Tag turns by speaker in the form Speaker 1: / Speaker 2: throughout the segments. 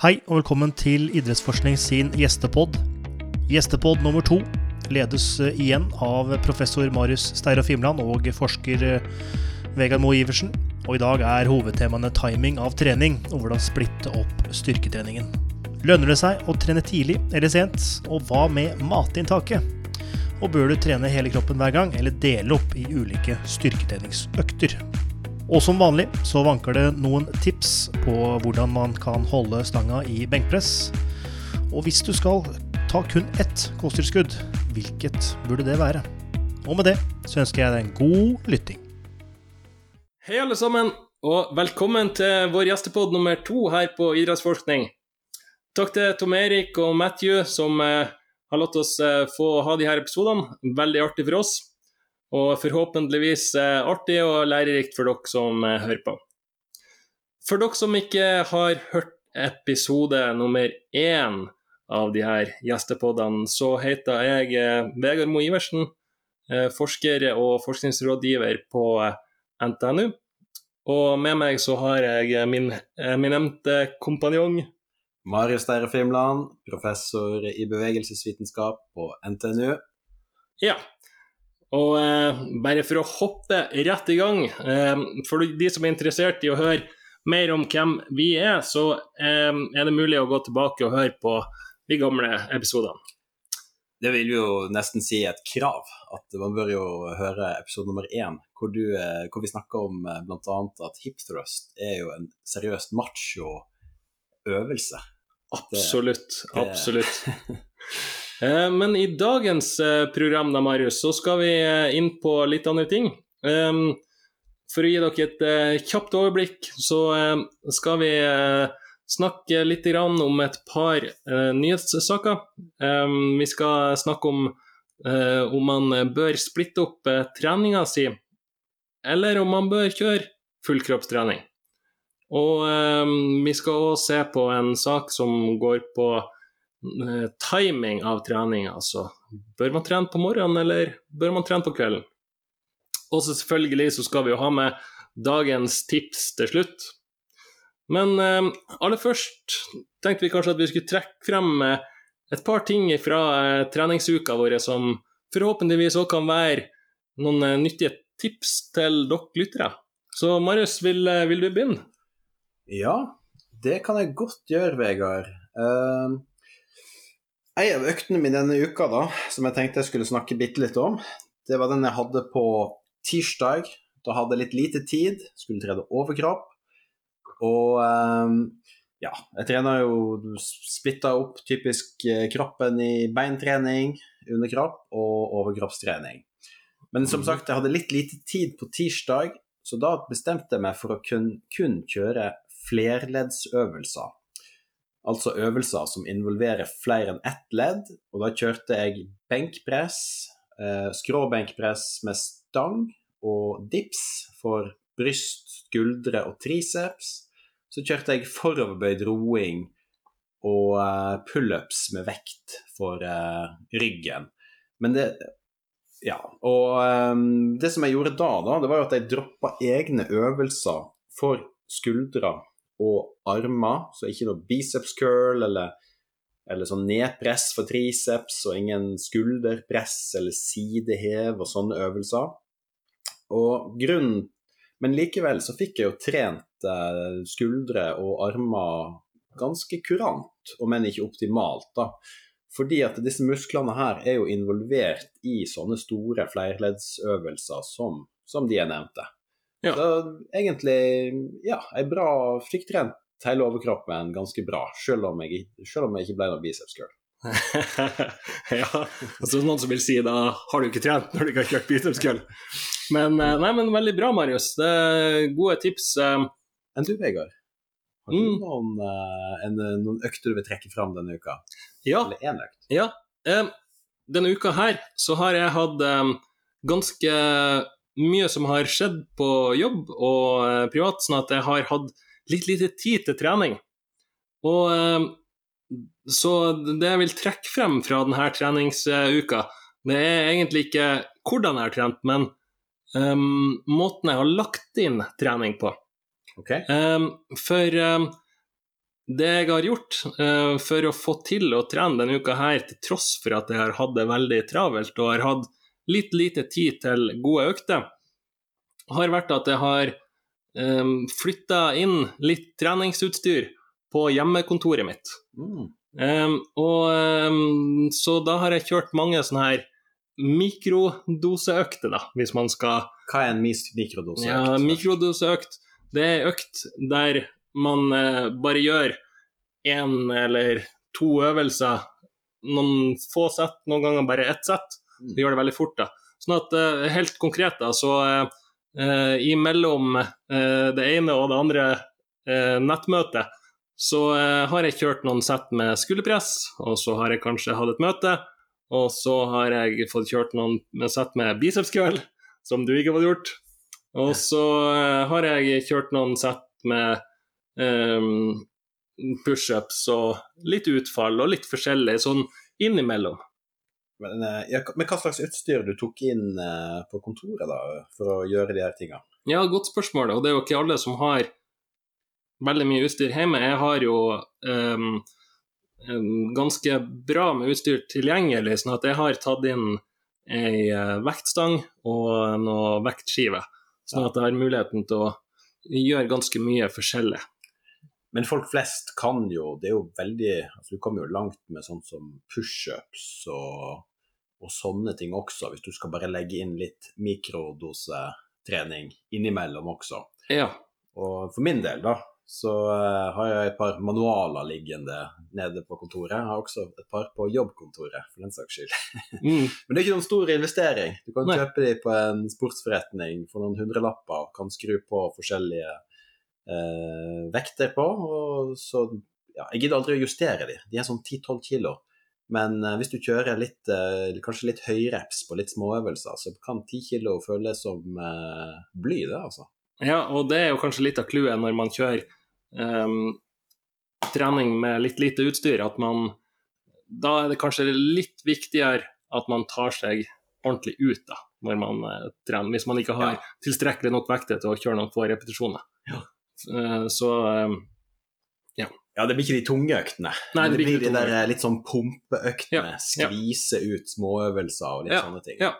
Speaker 1: Hei og velkommen til Idrettsforskning sin gjestepod. Gjestepod nummer to ledes eh, igjen av professor Marius Steiro Fimland og forsker eh, Vegard Moe Iversen. Og i dag er hovedtemaene timing av trening og hvordan splitte opp styrketreningen. Lønner det seg å trene tidlig eller sent, og hva med matinntaket? Og bør du trene hele kroppen hver gang, eller dele opp i ulike styrketreningsøkter? Og som vanlig så vanker det noen tips på hvordan man kan holde stanga i benkpress. Og hvis du skal ta kun ett kosttilskudd, hvilket burde det være? Og med det så ønsker jeg deg en god lytting.
Speaker 2: Hei, alle sammen, og velkommen til vår gjestepod nummer to her på Idrettsforskning. Takk til Tom Erik og Matthew som eh, har latt oss eh, få ha de her episodene. Veldig artig for oss. Og forhåpentligvis eh, artig og lærerikt for dere som eh, hører på. For dere som ikke har hørt episode nummer én av de her gjestepodene, så heter jeg eh, Vegard Moe Iversen, forsker og forskningsrådgiver på NTNU. Og med meg så har jeg min eminente kompanjong
Speaker 3: Marius Deire Fimland, professor i bevegelsesvitenskap på NTNU.
Speaker 2: Ja. Og eh, bare for å hoppe rett i gang, eh, for de som er interessert i å høre mer om hvem vi er, så eh, er det mulig å gå tilbake og høre på de gamle episodene.
Speaker 3: Det vil jo nesten si et krav, at man bør jo høre episode nummer én, hvor, du, eh, hvor vi snakker om eh, bl.a. at hip thrust er jo en seriøst macho-øvelse.
Speaker 2: Absolutt.
Speaker 3: det-
Speaker 2: Absolutt. Eh, Men i dagens eh, program da, Marius, så skal vi eh, inn på litt andre ting. Um, For å gi dere et kjapt overblikk, så skal vi snakke litt om et par nyhetssaker. Um, Vi skal snakke om om man bør splitte opp treninga si, eller om man bør kjøre fullkroppstrening. Og eh, vi skal òg se på en sak som går på timing av trening. Altså, bør man trene på morgenen, eller bør man trene på kvelden? Og så selvfølgelig så skal vi jo ha med dagens tips til slutt. Men eh, aller først tenkte vi kanskje at vi skulle trekke frem eh, et par ting fra eh, treningsuka vår som forhåpentligvis òg kan være noen eh, nyttige tips til dere lyttere. Så Marius, vil, eh, vil du begynne?
Speaker 3: Ja, det kan jeg godt gjøre, Vegard. Uh, en av øktene mine denne uka, da, som jeg tenkte jeg skulle snakke bitte litt om, det var den jeg hadde på tirsdag. Da hadde jeg litt lite tid, skulle trene overkropp. Og eh, ja, jeg trener jo splitta opp typisk eh, kroppen i beintrening, underkropp og overkroppstrening. Men som sagt, jeg hadde litt lite tid på tirsdag, så da bestemte jeg meg for å kun, kun kjøre flerleddsøvelser. Altså øvelser som involverer flere enn ett ledd. Og da kjørte jeg benkpress, eh, skråbenkpress med stang og dips for bryst, skuldre og triceps. Så kjørte jeg foroverbøyd roing og eh, pullups med vekt for eh, ryggen. Men det Ja. Og eh, det som jeg gjorde da, da, det var jo at jeg droppa egne øvelser for skuldre og armer. Så ikke noe biceps curl eller, eller sånn nedpress for triceps, og ingen skulderpress eller sidehev og sånne øvelser. Og grunnen Men likevel så fikk jeg jo trent eh, skuldre og armer ganske kurant, om enn ikke optimalt, da. Fordi at disse musklene her er jo involvert i sånne store flerleddsøvelser som, som de jeg nevnte.
Speaker 2: Ja.
Speaker 3: Så egentlig, ja, ei bra Fikk trent hele overkroppen ganske bra, selv om jeg, selv om jeg ikke ble noen biceps curl.
Speaker 2: ja, altså noen som vil si da har du ikke trent når du ikke har kjørt biceps curl. Men, eh, nei, men veldig bra, Marius. Det er gode tips. eh,
Speaker 3: Enn du, Vegard? Har du
Speaker 2: Mm.
Speaker 3: noen, eh, en, noen økter du vil trekke fram denne uka?
Speaker 2: Ja,
Speaker 3: Eller én økt?
Speaker 2: ja. denne uka her så har jeg hatt ganske mye som har skjedd på jobb og eh, privat, sånn at jeg har hatt litt lite tid til trening. Og eh, så det jeg vil trekke frem fra denne treningsuka, det er egentlig ikke hvordan jeg har trent, men um, måten jeg har lagt inn trening på.
Speaker 3: Okay.
Speaker 2: Um, for um, det jeg har gjort uh, for å få til å trene denne uka her, til tross for at jeg har hatt det veldig travelt og har hatt litt lite tid til gode økter, har vært at jeg har um, flytta inn litt treningsutstyr på hjemmekontoret mitt.
Speaker 3: Mm.
Speaker 2: Um, og um, Så da har jeg kjørt mange sånne her mikrodoseøkter, da, hvis man skal
Speaker 3: Hva er en mikrodoseøkt? mikrodose?
Speaker 2: Ja, mikrodoseøkt, det er økt der man eh, bare gjør én eller to øvelser, noen få sett, noen ganger bare ett sett.
Speaker 3: Mm.
Speaker 2: Det gjør det veldig fort, da. Sånn at eh, helt konkret, da, så eh, imellom eh, det ene og det andre eh, nettmøtet, så eh, har jeg kjørt noen sett med skulderpress, og så har jeg kanskje hatt et møte, og så har jeg fått kjørt noen sett med biceps curl, som du ikke har fått gjort. Og så eh, har jeg kjørt noen sett med um, pushups og litt utfall og litt forskjellig sånn innimellom.
Speaker 3: Men, eh, ja, men hva slags utstyr du tok inn eh, på kontoret da, for å gjøre de her tingene?
Speaker 2: Ja, godt spørsmål, og det er jo ikke alle som har veldig mye utstyr hjemme. Jeg har jo um, ganske bra med utstyr tilgjengelig, sånn at jeg har tatt inn ei eh, vektstang og noe vektskive. Sånn at jeg har muligheten til å gjøre ganske mye forskjellig.
Speaker 3: Men folk flest kan jo Det er jo veldig altså Du kommer jo langt med sånn som pushups og, og sånne ting også, hvis du skal bare legge inn litt mikrodosetrening innimellom også.
Speaker 2: Ja.
Speaker 3: Og for min del, da, så eh, har jeg et par manualer liggende nede på kontoret. Jeg har også et par på jobbkontoret, for den saks skyld.
Speaker 2: Mm.
Speaker 3: Men det er ikke noen stor investering. Du kan
Speaker 2: Nei.
Speaker 3: kjøpe de på en sportsforretning for noen hundrelapper, og kan skru på forskjellige eh, vekter på. Og så, ja, jeg gidder aldri å justere de. De er sånn 10-12 kilo. Men eh, hvis du kjører litt, eh, kanskje litt høyreps på litt småøvelser, så kan 10 kilo føles som eh, bly, det, altså.
Speaker 2: Ja, og det er jo kanskje litt av clouet når man kjører um, trening med litt lite utstyr, at man Da er det kanskje litt viktigere at man tar seg ordentlig ut, da, når man trener. Hvis man ikke har
Speaker 3: Ja.
Speaker 2: tilstrekkelig nok vekter til å kjøre noen få repetisjoner.
Speaker 3: Ja.
Speaker 2: Så um,
Speaker 3: Ja, det blir ikke de tunge øktene.
Speaker 2: Nei, det
Speaker 3: det
Speaker 2: blir
Speaker 3: blir
Speaker 2: ikke
Speaker 3: de der eh, litt sånn pumpeøktene.
Speaker 2: Ja, ja.
Speaker 3: Skvise ut småøvelser og litt
Speaker 2: Ja,
Speaker 3: sånne ting.
Speaker 2: ja.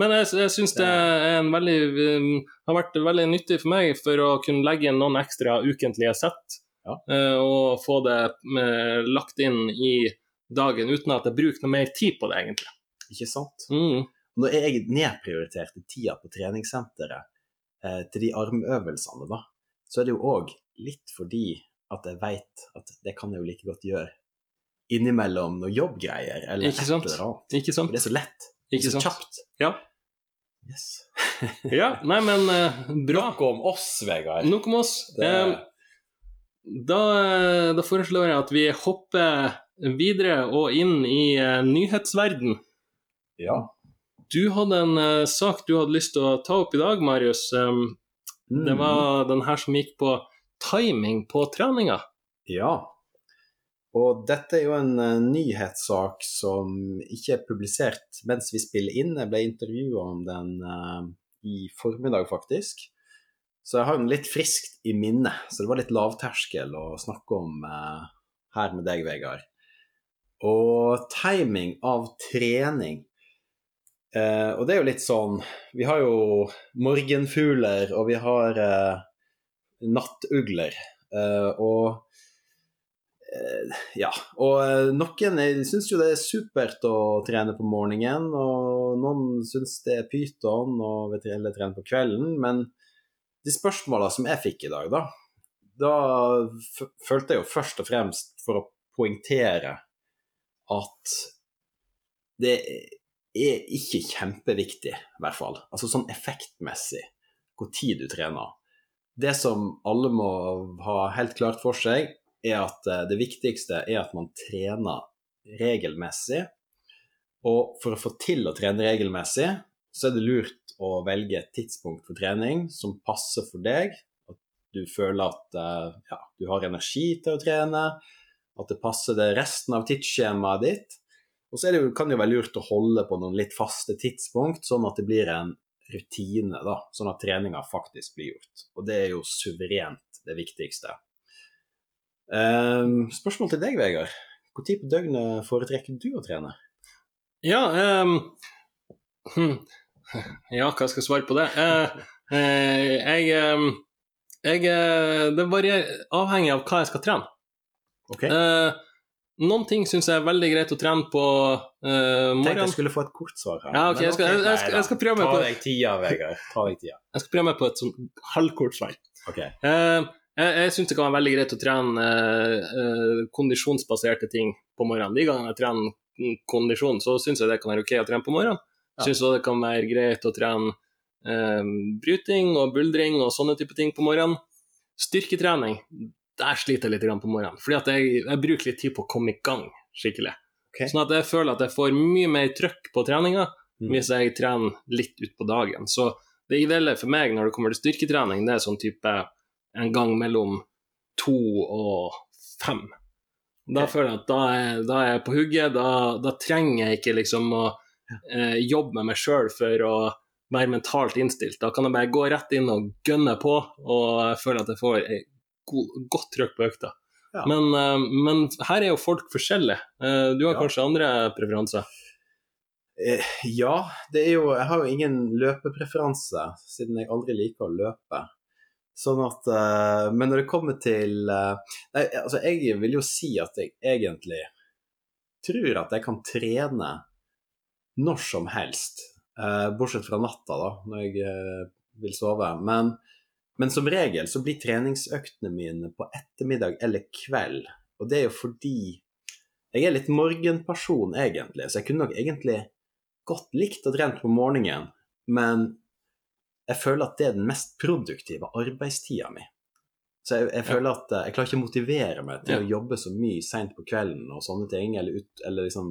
Speaker 2: Men jeg, jeg syns det er en veldig, um, har vært veldig nyttig for meg for å kunne legge inn noen ekstra ukentlige sett.
Speaker 3: Ja.
Speaker 2: eh, og få det med, lagt inn i dagen uten at jeg bruker noe mer tid på det, egentlig.
Speaker 3: Ikke sant?
Speaker 2: Mm.
Speaker 3: Når jeg nedprioriterte tida på treningssenteret eh, til de armøvelsene, da, så er det jo òg litt fordi at jeg veit at det kan jeg jo like godt gjøre innimellom noen jobbgreier eller
Speaker 2: Ikke
Speaker 3: et
Speaker 2: sant?
Speaker 3: eller annet.
Speaker 2: Ikke
Speaker 3: For det er så lett. Det
Speaker 2: Ikke
Speaker 3: er så
Speaker 2: sant?
Speaker 3: kjapt.
Speaker 2: Ja.
Speaker 3: Yes.
Speaker 2: ja. Nei, men eh, bra.
Speaker 3: Nok om oss, Vegard.
Speaker 2: Nok om oss.
Speaker 3: Det-
Speaker 2: Eh, da, da foreslår jeg at vi hopper videre og inn i uh, nyhetsverden.
Speaker 3: Ja.
Speaker 2: Du hadde en eh, sak du hadde lyst til å ta opp i dag, Marius. Um,
Speaker 3: Mm.
Speaker 2: Det var den her som gikk på timing på treninga.
Speaker 3: Ja. Og dette er jo en eh, nyhetssak som ikke er publisert mens vi spiller inn. Jeg ble intervjua om den uh, i formiddag, faktisk. Så jeg har den litt friskt i minne. Så det var litt lavterskel å snakke om uh, her med deg, Vegard. Og timing av trening. uh, og det er jo litt sånn Vi har jo morgenfugler, og vi har nattugler. Eh, og eh, ja. Og eh, noen syns jo det er supert å trene på morgenen, og noen syns det er pyton og vil trene på kvelden. Men de spørsmåla som jeg fikk i dag, da, da følte jeg jo først og fremst for å poengtere at det er ikke kjempeviktig, i hvert fall. Altså sånn effektmessig, hvor tid du trener. Det som alle må ha helt klart for seg, er at eh, det viktigste er at man trener regelmessig. Og for å få til å trene regelmessig, så er det lurt å velge et tidspunkt for trening som passer for deg. At du føler at eh, ja, du har energi til å trene, at det passer det resten av tidsskjemaet ditt. Og så det kan det jo være lurt å holde på noen litt faste tidspunkt, sånn at det blir en rutine, da, sånn at treninga faktisk blir gjort. Og det er jo suverent det viktigste. Um, spørsmål til deg, Vegard. Når på døgnet foretrekker du å trene?
Speaker 2: Ja, um, hm, ja, hva skal jeg svare på det? Uh, uh, jeg, um, jeg uh, Det varierer avhengig av hva jeg skal trene.
Speaker 3: Ok?
Speaker 2: Noen ting syns jeg er veldig greit å trene på uh,
Speaker 3: Tenkte jeg skulle få et kort svar her.
Speaker 2: Ja, ok, jeg skal- jeg- jeg skal- jeg skal prøve meg
Speaker 3: Ta
Speaker 2: på-
Speaker 3: deg tida, Vegard. Ta deg tida.
Speaker 2: Jeg skal prøve meg på et sånn halvkort svar.
Speaker 3: Okay.
Speaker 2: Uh, jeg jeg syns det kan være veldig greit å trene uh, kondisjonsbaserte ting på morgenen. De gangene jeg trener kondisjon, så syns jeg det kan være ok å trene på morgenen.
Speaker 3: Ja.
Speaker 2: Jeg syns også det kan være greit å trene bryting og buldring og sånne type ting på morgenen. Styrketrening, der sliter jeg litt på morgenen. Fordi at jeg, jeg bruker litt tid på å komme i gang skikkelig.
Speaker 3: Okay.
Speaker 2: Sånn at jeg føler at jeg får mye mer trøkk på treninga
Speaker 3: Mm.
Speaker 2: hvis jeg trener litt utpå dagen. Så det ideelle for meg når det kommer til styrketrening, det er sånn type en gang mellom to og fem. Da
Speaker 3: okay.
Speaker 2: føler jeg at da er, da er jeg på hugget. Da, da trenger jeg ikke liksom å eh, jobbe med meg sjøl for å være mentalt innstilt. Da kan jeg bare gå rett inn og gønne på, og jeg føler at jeg får god, godt trøkk på økta.
Speaker 3: Ja.
Speaker 2: Men, eh, men her er jo folk forskjellige. Eh, du har
Speaker 3: Ja.
Speaker 2: kanskje andre preferanser?
Speaker 3: Eh, ja, det er jo Jeg har jo ingen løpepreferanse, siden jeg aldri liker å løpe. Sånn at Men når det kommer til Nei, altså, jeg vil jo si at jeg egentlig tror at jeg kan trene når som helst. bortsett fra natta, da, når jeg vil sove. Men, men som regel så blir treningsøktene mine på ettermiddag eller kveld. Og det er jo fordi jeg er litt morgenperson, egentlig. Så jeg kunne nok egentlig godt likt å trene på morgenen, men jeg føler at det er den mest produktive arbeidstida mi. Så jeg, jeg føler at eh, jeg klarer ikke å motivere meg til
Speaker 2: Ja.
Speaker 3: å jobbe så mye seint på kvelden og sånne ting, eller, ut, eller liksom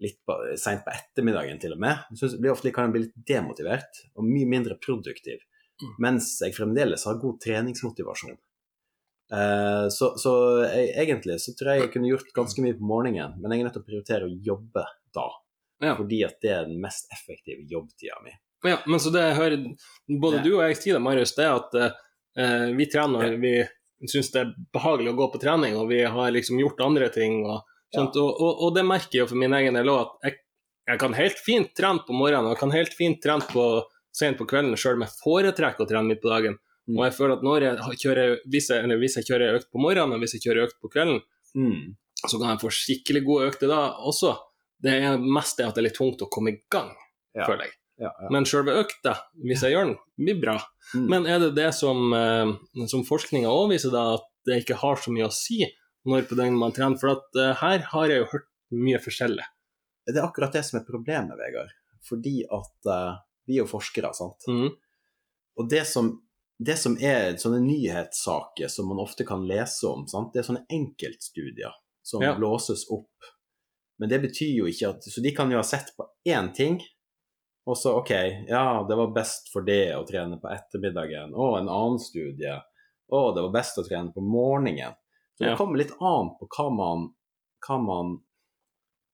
Speaker 3: litt seint på ettermiddagen til og med. Jeg synes, blir ofte kan jeg bli litt demotivert og mye mindre produktiv. Mens jeg fremdeles har god treningsmotivasjon. Eh, så så jeg, egentlig så tror jeg jeg kunne gjort ganske mye på morgenen, men jeg er nødt til å prioritere å jobbe da.
Speaker 2: Ja.
Speaker 3: Fordi at det er den mest effektive jobbtida mi.
Speaker 2: Ja, men så det jeg hører både
Speaker 3: Ja.
Speaker 2: du og jeg sier, Marius, det er at uh, vi trener ja. vi syns det er behagelig å gå på trening, og vi har liksom gjort andre ting. Og, sånt, og, og, og det merker jeg jo for min egen del òg, at jeg, jeg kan helt fint trene på morgenen og jeg kan helt fint trene på sent på kvelden, sjøl om jeg foretrekker å trene midt på dagen.
Speaker 3: Mm.
Speaker 2: Og jeg føler at når jeg kjører, hvis jeg, eller hvis jeg kjører økt på morgenen og hvis jeg kjører økt på kvelden,
Speaker 3: Mm.
Speaker 2: så kan jeg få skikkelig gode økter da også. Det er mest det at det er litt tungt å komme i gang,
Speaker 3: Ja.
Speaker 2: føler jeg.
Speaker 3: Ja, ja.
Speaker 2: Men sjølve økta, hvis jeg gjør den, blir bra.
Speaker 3: Mm.
Speaker 2: Men er det det som, eh, som forskninga òg viser, da, at det ikke har så mye å si når på døgnet man trener? For at eh, her har jeg jo hørt mye forskjellig.
Speaker 3: Det er akkurat det som er problemet, Vegard. Fordi at eh, vi er jo forskere, sant.
Speaker 2: Mm.
Speaker 3: Og det som, det som er sånne nyhetssaker som man ofte kan lese om, sant? det er sånne enkeltstudier som
Speaker 2: Ja.
Speaker 3: blåses opp. Men det betyr jo ikke at Så de kan jo ha sett på én ting, og så OK, ja, det var best for det å trene på ettermiddagen. Og en annen studie. Å, det var best å trene på morgenen. Så det
Speaker 2: Ja.
Speaker 3: kommer litt an på hva man, hva man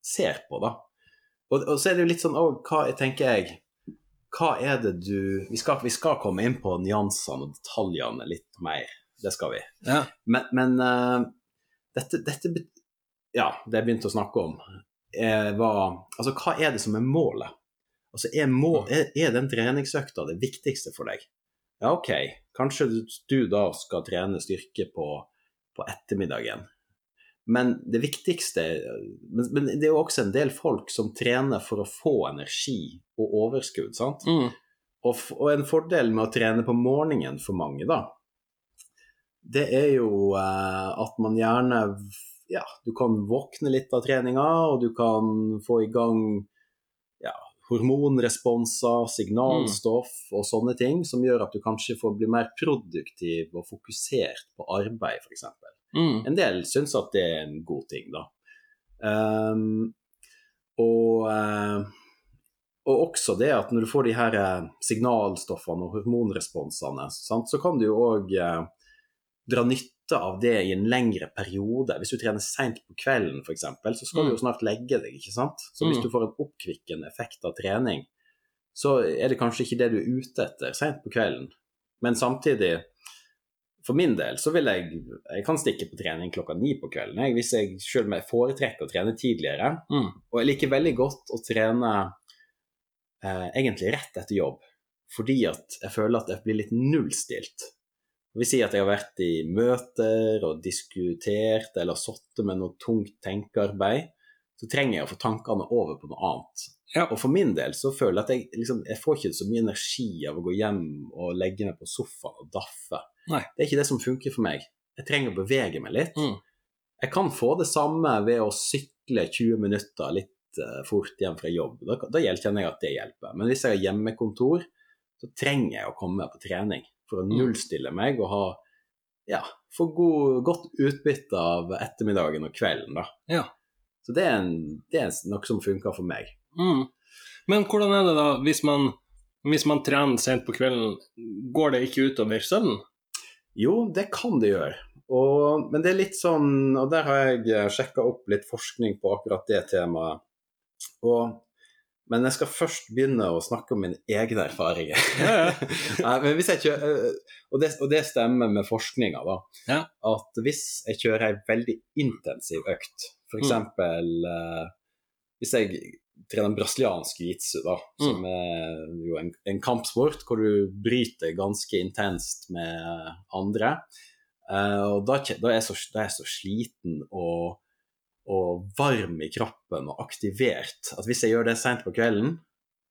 Speaker 3: ser på, da. Og, og så er det jo litt sånn òg, hva tenker jeg Hva er det du vi skal, vi skal komme inn på nyansene og detaljene litt mer, det skal vi.
Speaker 2: Ja.
Speaker 3: Men, men uh, dette, dette Ja, det jeg begynte å snakke om, eh, var Altså, hva er det som er målet? Altså, er, mål, er, er den treningsøkta det viktigste for deg? Ja, OK, kanskje du, du da skal trene styrke på, på ettermiddagen. Men det viktigste men, men det er jo også en del folk som trener for å få energi og overskudd, sant?
Speaker 2: Mm.
Speaker 3: Og, og en fordel med å trene på morgenen for mange, da, det er jo eh, at man gjerne Ja, du kan våkne litt av treninga, og du kan få i gang hormonresponser, signalstoff og sånne ting, som gjør at du kanskje får bli mer produktiv og fokusert på arbeid, f.eks.
Speaker 2: Mm.
Speaker 3: En del syns at det er en god ting, da. Um, og, eh, og også det at når du får de her eh, signalstoffene og hormonresponsene, sant, så kan du jo òg dra nytte av det i en lengre periode. Hvis du trener seint på kvelden f.eks., så skal du jo snart legge deg, ikke sant. Så hvis
Speaker 2: Mm.
Speaker 3: du får en oppkvikkende effekt av trening, så er det kanskje ikke det du er ute etter seint på kvelden. Men samtidig, for min del så vil jeg Jeg kan stikke på trening klokka ni på kvelden. Jeg, hvis jeg selv om jeg foretrekker å trene tidligere.
Speaker 2: Mm.
Speaker 3: Og jeg liker veldig godt å trene eh, egentlig rett etter jobb. Fordi at jeg føler at jeg blir litt nullstilt. Det vil si at jeg har vært i møter og diskutert eller sittet med noe tungt tenkearbeid. Så trenger jeg å få tankene over på noe annet.
Speaker 2: Ja.
Speaker 3: Og for min del så føler jeg at jeg, liksom, jeg får ikke så mye energi av å gå hjem og legge meg på sofaen og daffe.
Speaker 2: Nei.
Speaker 3: Det er ikke det som funker for meg. Jeg trenger å bevege meg litt.
Speaker 2: Mm.
Speaker 3: Jeg kan få det samme ved å sykle 20 minutter litt uh, fort hjem fra jobb. Da, da kjenner jeg at det hjelper. Men hvis jeg har hjemmekontor, så trenger jeg å komme på trening for å
Speaker 2: Mm.
Speaker 3: nullstille meg og ha ja, få god, godt utbytte av ettermiddagen og kvelden. da.
Speaker 2: Ja.
Speaker 3: Så det er, en, det er noe som funker for meg.
Speaker 2: Mm. Men hvordan er det da hvis man, hvis man trener sent på kvelden, går det ikke utover søvnen?
Speaker 3: Jo, det kan det gjøre. Og, men det er litt sånn, og der har jeg sjekka opp litt forskning på akkurat det temaet. Og, men jeg skal først begynne å snakke om mine egne erfaringer.
Speaker 2: Ja,
Speaker 3: Nei, men hvis jeg kjører, og, det, og det stemmer med forskninga, da.
Speaker 2: Ja.
Speaker 3: At hvis jeg kjører ei veldig intensiv økt, f.eks. Eh, hvis jeg trener brasiliansk jiu-jitsu, da, som er jo en, en kampsport hvor du bryter ganske intenst med andre. Eh, og da, da, er jeg så, da er jeg så sliten og, og varm i kroppen og aktivert at hvis jeg gjør det seint på kvelden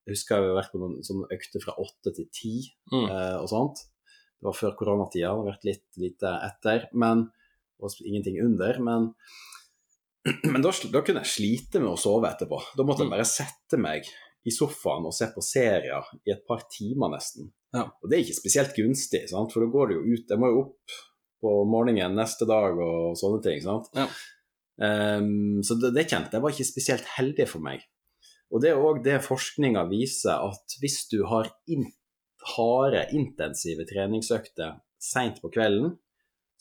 Speaker 3: Jeg husker jeg har vært på noen sånne økter fra åtte til ti
Speaker 2: Mm.
Speaker 3: eh, og sånt. Det var før koronatida, det har vært litt lite etter, men og ingenting under. Men, men da, da kunne jeg slite med å sove etterpå. Da måtte jeg
Speaker 2: Mm.
Speaker 3: bare sette meg i sofaen og se på serier i et par timer nesten.
Speaker 2: Ja.
Speaker 3: Og det er ikke spesielt gunstig, sant? for da går det jo ut Jeg må jo opp på morgenen neste dag og sånne ting. sant?
Speaker 2: Ja.
Speaker 3: Ehm, så det, det kjente jeg var ikke spesielt heldig for meg. Og det er òg det forskninga viser, at hvis du har in harde, intensive treningsøkter seint på kvelden,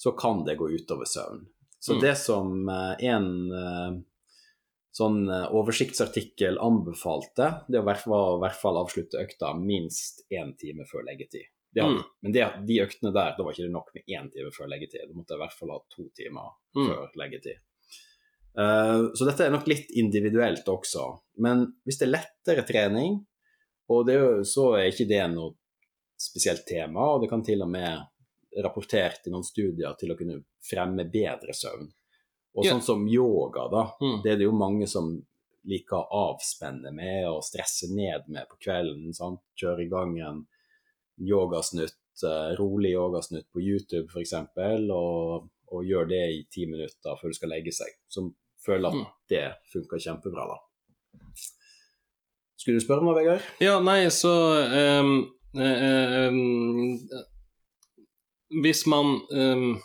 Speaker 3: så kan det gå utover søvn. Så
Speaker 2: Mm.
Speaker 3: det som eh, en eh, sånn eh, oversiktsartikkel anbefalte, det var å i hvert fall, avslutte økta minst én time før leggetid. Hadde,
Speaker 2: Mm.
Speaker 3: Men det, de øktene der, da var ikke det nok med én time før leggetid. Du måtte i hvert fall ha to timer
Speaker 2: Mm.
Speaker 3: før leggetid. Eh, så dette er nok litt individuelt også. Men hvis det er lettere trening, og det er jo, så er ikke det noe spesielt tema, og det kan til og med rapportert i noen studier til å kunne fremme bedre søvn. Og sånn som yoga, da,
Speaker 2: Mm.
Speaker 3: det er det jo mange som liker å avspenne med og stresse ned med på kvelden. Sant? Kjøre i gang en yogasnutt, eh, rolig yogasnutt på YouTube f.eks., og, og gjøre det i ti minutter før du skal legge seg. Som føler at
Speaker 2: Mm.
Speaker 3: det funker kjempebra, da. Skulle du spørre meg, Vegard?
Speaker 2: Ja, nei, så um, ehm, Hvis man um,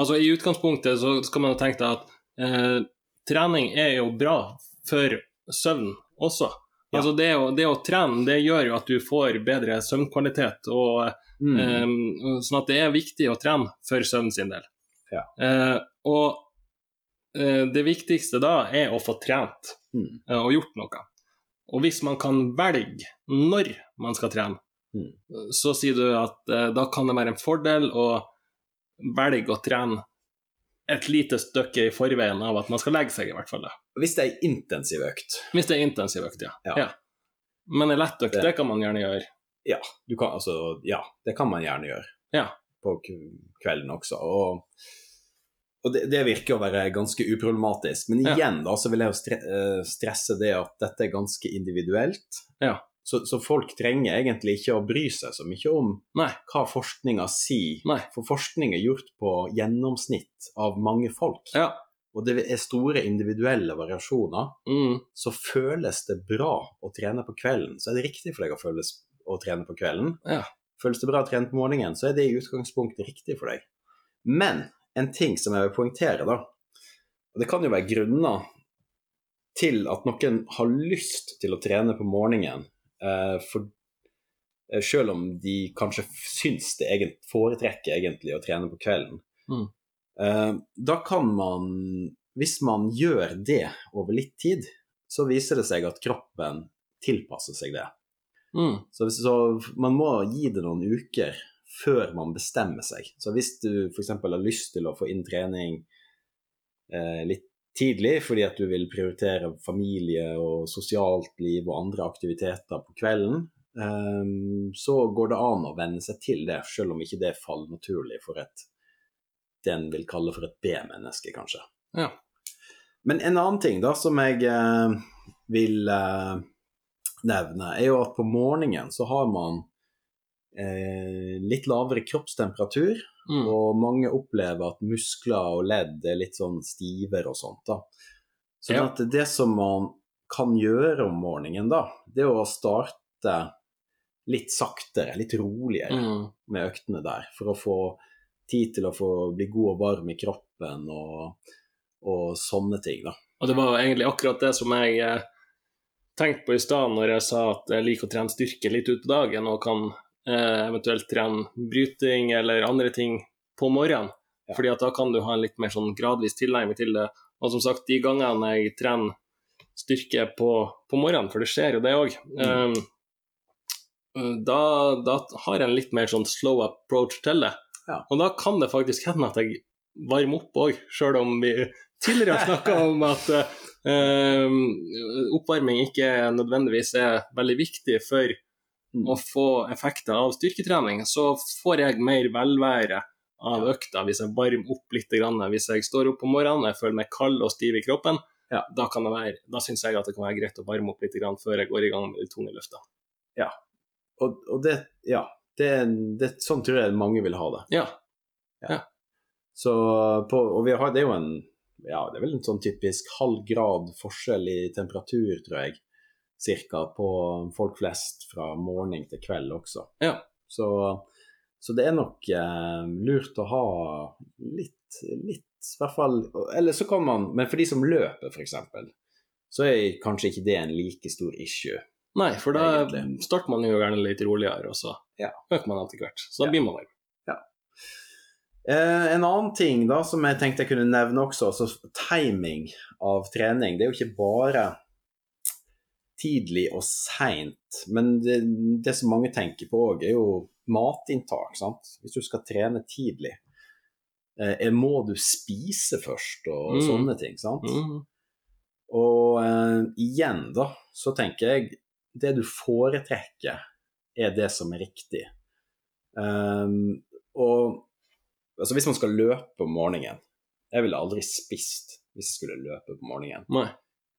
Speaker 2: Altså, i utgangspunktet så skal man tenke at uh, trening er jo bra for søvn også.
Speaker 3: Ja.
Speaker 2: Altså, det å, det å trene, det gjør jo at du får bedre søvnkvalitet, og
Speaker 3: Mm.
Speaker 2: um, sånn at det er viktig å trene for søvn sin del.
Speaker 3: Ja.
Speaker 2: Uh, og det viktigste da er å få trent
Speaker 3: Mm.
Speaker 2: eh, og gjort noe. Og hvis man kan velge når man skal trene,
Speaker 3: Mm.
Speaker 2: så sier du at eh, da kan det være en fordel å velge å trene et lite stykke i forveien av at man skal legge seg, i hvert fall.
Speaker 3: Hvis det er intensiv økt,
Speaker 2: Hvis det er intensiv økt, ja.
Speaker 3: Ja.
Speaker 2: Men en lett økt,
Speaker 3: Det-
Speaker 2: det kan man gjerne gjøre.
Speaker 3: du kan, altså, ja, det kan man gjerne gjøre
Speaker 2: Ja.
Speaker 3: på kvelden også. Og, og det, det virker å være ganske uproblematisk. Men
Speaker 2: Ja.
Speaker 3: igjen da, så vil jeg jo stre eh, stresse det at dette er ganske individuelt.
Speaker 2: Ja.
Speaker 3: Så, så folk trenger egentlig ikke å bry seg så mye om
Speaker 2: Nei.
Speaker 3: hva forskninga sier.
Speaker 2: Nei.
Speaker 3: For forskning er gjort på gjennomsnitt av mange folk.
Speaker 2: Ja.
Speaker 3: Og det er store individuelle variasjoner.
Speaker 2: Mm.
Speaker 3: Så føles det bra å trene på kvelden, så er det riktig for deg å, føles, å trene på kvelden.
Speaker 2: Ja.
Speaker 3: Føles det bra å trene på morgenen, så er det i utgangspunktet riktig for deg. Men en ting som jeg vil poengtere, da, og det kan jo være grunner til at noen har lyst til å trene på morgenen, eh, for, eh, selv om de kanskje syns det egent, foretrekker egentlig å trene på kvelden.
Speaker 2: Mm.
Speaker 3: Eh, da kan man, hvis man gjør det over litt tid, så viser det seg at kroppen tilpasser seg det.
Speaker 2: Mm.
Speaker 3: Så, så man må gi det noen uker før man bestemmer seg. Så hvis du f.eks. har lyst til å få inn trening eh, litt tidlig fordi at du vil prioritere familie og sosialt liv og andre aktiviteter på kvelden, eh, så går det an å venne seg til det, selv om ikke det faller naturlig for et det en vil kalle for et B-menneske, kanskje.
Speaker 2: Ja.
Speaker 3: Men en annen ting da som jeg eh, vil eh, nevne, er jo at på morgenen så har man eh, litt lavere kroppstemperatur,
Speaker 2: Mm.
Speaker 3: og mange opplever at muskler og ledd er litt sånn stivere og sånt. da. Sånn
Speaker 2: Ja.
Speaker 3: det som man kan gjøre om morgenen, da, det er å starte litt saktere, litt roligere
Speaker 2: Mm.
Speaker 3: med øktene der, for å få tid til å få bli god og varm i kroppen og, og sånne ting, da.
Speaker 2: Og det var egentlig akkurat det som jeg eh, tenkte på i stad når jeg sa at jeg liker å trene styrke litt ut på dagen, og kan eventuelt trene bryting eller andre ting på morgenen.
Speaker 3: Ja.
Speaker 2: Fordi at da kan du ha en litt mer sånn gradvis tilnærming til det. Og som sagt, de gangene jeg trener styrke på, på morgenen, for det skjer jo det òg,
Speaker 3: Mm.
Speaker 2: da, da har jeg en litt mer sånn slow approach til det.
Speaker 3: Ja.
Speaker 2: Og da kan det faktisk hende at jeg varmer opp òg, sjøl om vi tidligere har snakka om at uh, oppvarming ikke nødvendigvis er veldig viktig for. Å få effekter av styrketrening, så får jeg mer velvære av økta hvis jeg varmer opp litt. Hvis jeg står opp om morgenen og jeg føler meg kald og stiv i kroppen,
Speaker 3: Ja.
Speaker 2: da, kan det være, da syns jeg at det kan være greit å varme opp litt før jeg går i gang med de tunge løfta.
Speaker 3: Og, og det, ja, det, det, sånn tror jeg mange vil ha det.
Speaker 2: Ja.
Speaker 3: Så på, og vi har, det er jo en ja, det er vel en sånn typisk halv grad forskjell i temperatur, tror jeg, cirka på folk flest fra morgen til kveld også.
Speaker 2: Ja.
Speaker 3: Så, så det er nok eh, lurt å ha litt, litt, i hvert fall Eller så kan man Men for de som løper, f.eks., så er kanskje ikke det en like stor issue.
Speaker 2: Nei, for da
Speaker 3: Egentlig.
Speaker 2: starter man jo gjerne litt roligere, og så
Speaker 3: Ja.
Speaker 2: øker man etter hvert. Så da
Speaker 3: Ja.
Speaker 2: blir man varm.
Speaker 3: Eh, en annen ting da som jeg tenkte jeg kunne nevne også, altså timing av trening. Det er jo ikke bare tidlig og seint, men det, det som mange tenker på òg, er jo matinntak. sant? Hvis du skal trene tidlig, eh, må du spise først og
Speaker 2: Mm.
Speaker 3: sånne ting. sant?
Speaker 2: Mm.
Speaker 3: Og eh, igjen, da, så tenker jeg det du foretrekker, er det som er riktig. Um, og altså hvis man skal løpe om morgenen Jeg ville aldri spist hvis jeg skulle løpe på morgenen.
Speaker 2: Nei.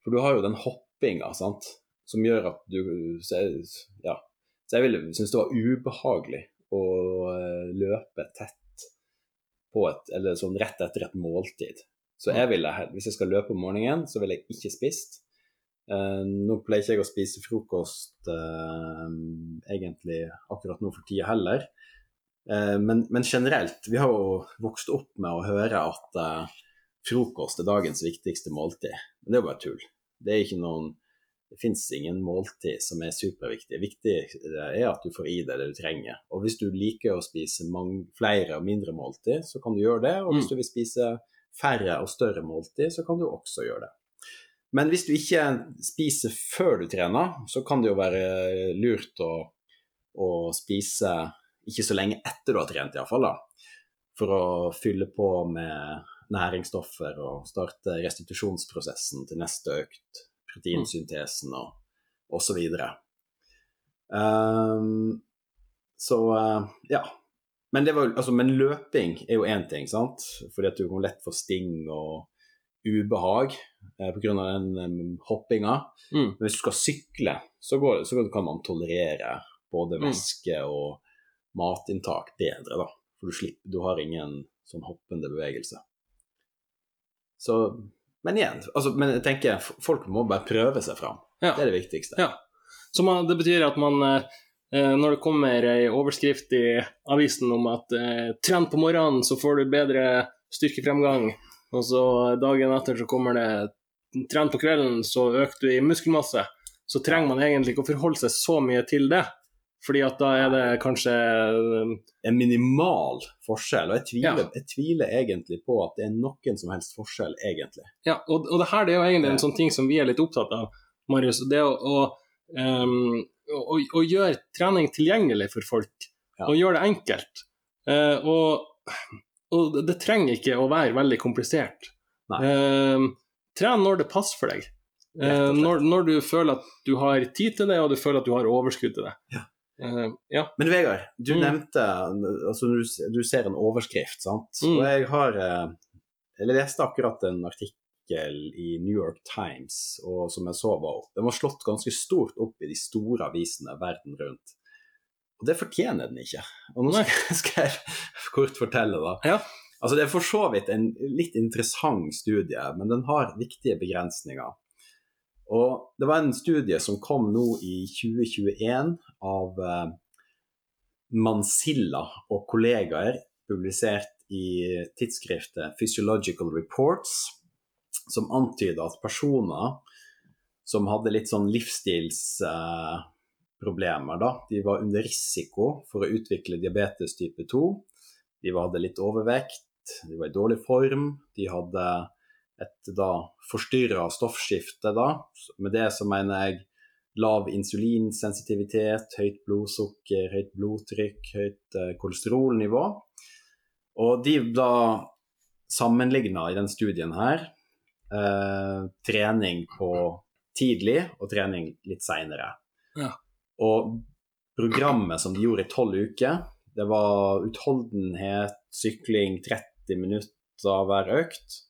Speaker 3: For du har jo den hoppinga, sant, som gjør at du så jeg, Ja. Så jeg ville synes det var ubehagelig å eh, løpe tett på et Eller sånn rett etter et måltid. Så jeg ville, hvis jeg skal løpe om morgenen, så ville jeg ikke spist. Uh, nå pleier ikke jeg å spise frokost uh, egentlig akkurat nå for tida heller. Uh, men, men generelt, vi har jo vokst opp med å høre at frokost er dagens viktigste måltid. Men det er jo bare tull. Det er ikke noen det fins ingen måltid som er superviktig. Viktig er at du får i deg det du trenger. Og hvis du liker å spise mange, flere og mindre måltid, så kan du gjøre det. Og hvis
Speaker 2: Mm.
Speaker 3: du vil spise færre og større måltid, så kan du også gjøre det. Men hvis du ikke spiser før du trener, så kan det jo være lurt å, å spise ikke så lenge etter du har trent, iallfall. For å fylle på med næringsstoffer og starte restitusjonsprosessen til neste økt. Proteinsyntesen og osv. Um, så uh, ja. Men, det var, altså, men løping er jo én ting, sant? Fordi at du kan lett få sting og ubehag eh, pga. den um, hoppinga.
Speaker 2: Mm.
Speaker 3: Men hvis du skal sykle, så, går, så kan man tolerere både
Speaker 2: Mm.
Speaker 3: væske og matinntak bedre, da. For du slipper Du har ingen sånn hoppende bevegelse. Så Men igjen, altså, men jeg tenker folk må bare prøve seg fram.
Speaker 2: Ja.
Speaker 3: Det er det viktigste.
Speaker 2: Ja. Så man, det betyr at man eh, eh, når det kommer ei overskrift i avisen om at eh, tren på morgenen, så får du bedre styrkefremgang, og så dagen etter så kommer det tren på kvelden, så øker du i muskelmasse, så trenger man egentlig ikke å forholde seg så mye til det. Fordi at da er det kanskje eh,
Speaker 3: En minimal forskjell, og jeg tviler,
Speaker 2: Ja.
Speaker 3: jeg tviler egentlig på at det er noen som helst forskjell, egentlig.
Speaker 2: Ja, og, og det her det er jo egentlig en sånn ting som vi er litt opptatt av, Marius. Det å, å, um, å, å gjøre trening tilgjengelig for folk.
Speaker 3: Ja.
Speaker 2: og gjøre det enkelt. Uh, og, og det- trenger ikke å være veldig komplisert. Eh, tren når det passer for deg.
Speaker 3: Slett.
Speaker 2: når, når du føler at du har tid til det, og du føler at du har overskudd til det.
Speaker 3: Ja.
Speaker 2: Eh, ja.
Speaker 3: Men Vegard, du
Speaker 2: Mm.
Speaker 3: nevnte altså du, du ser en overskrift, sant.
Speaker 2: Mm.
Speaker 3: Og jeg har Jeg leste akkurat en artikkel i New York Times, og som jeg så var Den var slått ganske stort opp i de store avisene verden rundt. Og det fortjener den ikke. Og nå skal jeg kort fortelle, da.
Speaker 2: Ja.
Speaker 3: Altså Det er for så vidt en litt interessant studie, men den har viktige begrensninger. Og Det var en studie som kom nå i 2021 av eh, Mansilla og kollegaer, publisert i tidsskriftet Physiological Reports, som antyda at personer som hadde litt sånn livsstilsproblemer, da, de var under risiko for å utvikle diabetes type 2. De hadde litt overvekt, de var i dårlig form, de hadde et da forstyrra stoffskifte, da. Med det så mener jeg lav insulinsensitivitet, høyt blodsukker, høyt blodtrykk, høyt eh, kolesterolnivå. Og de da sammenligna i den studien her eh, trening på tidlig og trening litt seinere.
Speaker 2: Ja.
Speaker 3: Og programmet som de gjorde i tolv uker, det var utholdenhet, sykling 30 minutter hver økt.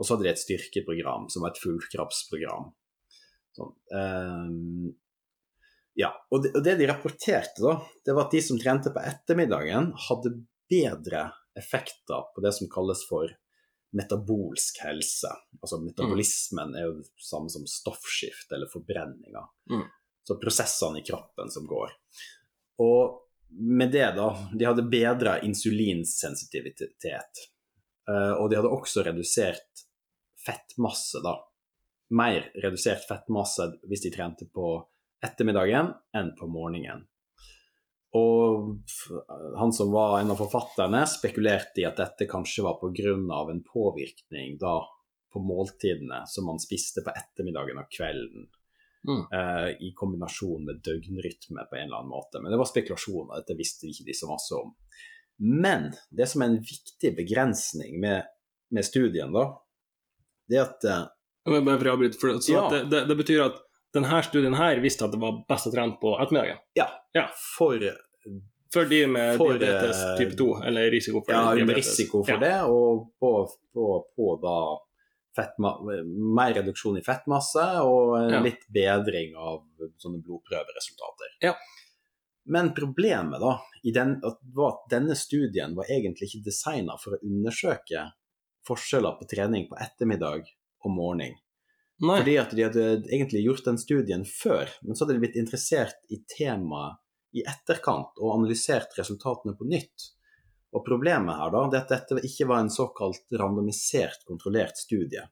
Speaker 3: Og så hadde de et styrkeprogram som var et fullkroppsprogram. Sånn, ehm, ja, og det, og det de rapporterte, da, det var at de som trente på ettermiddagen, hadde bedre effekter på det som kalles for metabolsk helse. Altså metabolismen er jo det samme som stoffskift eller forbrenninger.
Speaker 2: Mm.
Speaker 3: Så prosessene i kroppen som går. Og med det, da, de hadde bedra insulinsensitivitet. Eh, og de hadde også redusert fettmasse, da. Mer redusert fettmasse hvis de trente på ettermiddagen enn på morgenen. Og han som var en av forfatterne, spekulerte i at dette kanskje var pga. en påvirkning da på måltidene som man spiste på ettermiddagen og kvelden,
Speaker 2: Mm.
Speaker 3: Uh, i kombinasjon med døgnrytme på en eller annen måte. Men det var spekulasjoner, dette visste ikke de så masse om. Men det som er en viktig begrensning med, med studien, da, det at eh,
Speaker 2: for
Speaker 3: Ja.
Speaker 2: det, det, det betyr at denne studien her visste at det var best å trene på ettermiddagen.
Speaker 3: ja,
Speaker 2: Ja.
Speaker 3: for
Speaker 2: For de med
Speaker 3: For,
Speaker 2: diabetes
Speaker 3: eh,
Speaker 2: type 2, eller risiko for
Speaker 3: ja,
Speaker 2: diabetes.
Speaker 3: risiko for
Speaker 2: ja.
Speaker 3: det, og på, på, på da fettma mer reduksjon i fettmasse og en
Speaker 2: Ja.
Speaker 3: litt bedring av sånne blodprøveresultater.
Speaker 2: Ja.
Speaker 3: Men problemet da, i den, var at denne studien var egentlig ikke designa for å undersøke forskjeller på trening på ettermiddag og morgen. Fordi at de hadde egentlig gjort den studien før, men så hadde de blitt interessert i temaet i etterkant og analysert resultatene på nytt. Og problemet her da, det er at dette ikke var en såkalt randomisert, kontrollert studie.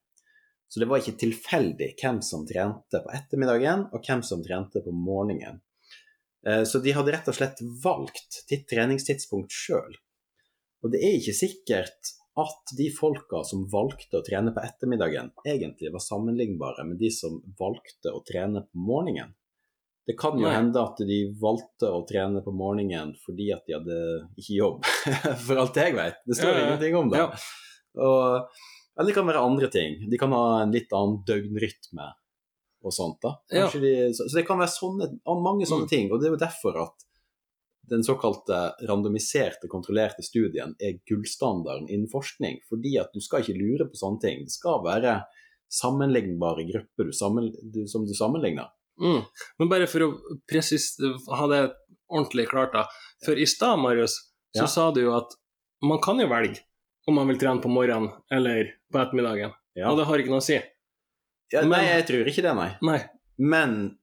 Speaker 3: Så det var ikke tilfeldig hvem som trente på ettermiddagen, og hvem som trente på morgenen. Eh, Så de hadde rett og slett valgt til treningstidspunkt sjøl. Og det er ikke sikkert at de folka som valgte å trene på ettermiddagen, egentlig var sammenlignbare med de som valgte å trene på morgenen. Det kan jo
Speaker 2: Nei.
Speaker 3: hende at de valgte å trene på morgenen fordi at de hadde ikke jobb, for alt jeg vet. Det står
Speaker 2: Ja, ja,
Speaker 3: ingenting om det.
Speaker 2: Ja.
Speaker 3: Og, eller det kan være andre ting. De kan ha en litt annen døgnrytme og sånt. da. De, så, så det kan være sånne, mange sånne
Speaker 2: Mm.
Speaker 3: ting. Og det er jo derfor at den såkalte randomiserte, kontrollerte studien er gullstandarden innen forskning. Fordi at du skal ikke lure på sånne ting. Det skal være sammenlignbare grupper du sammen, du, som du sammenligner.
Speaker 2: Mm. Men bare for å presis ha det ordentlig klart, da. For i stad, Marius, så
Speaker 3: Ja.
Speaker 2: sa du jo at man kan jo velge om man vil trene på morgenen eller på ettermiddagen.
Speaker 3: Ja.
Speaker 2: Og det har ikke noe å si.
Speaker 3: Ja,
Speaker 2: Men-
Speaker 3: nei, jeg tror ikke det, nei.
Speaker 2: Nei.
Speaker 3: Men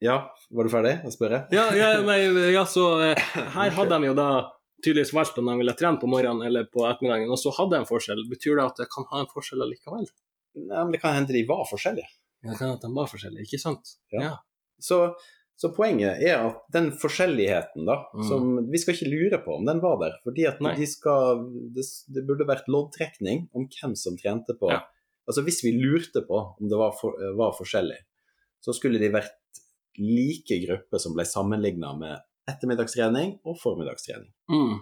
Speaker 3: Ja, var du ferdig å spørre?
Speaker 2: Ja, ja, nei, ja så eh, her hadde de jo da tydeligvis valgt om de ville trene på morgenen eller på ettermiddagen, og så hadde de en forskjell. Betyr det at det kan ha en forskjell allikevel?
Speaker 3: Nei, men Det kan hende de var forskjellige.
Speaker 2: Ja, det kan at de var forskjellige, ikke sant?
Speaker 3: Ja. Så, så poenget er at den forskjelligheten, da,
Speaker 2: Mm.
Speaker 3: som vi skal ikke lure på om den var der. fordi at de skal, det, det burde vært loddtrekning om hvem som trente på
Speaker 2: Ja.
Speaker 3: Altså Hvis vi lurte på om det var, for, var forskjellig, så skulle de vært like grupper som ble sammenligna med ettermiddagstrening og formiddagstrening.
Speaker 2: Mm.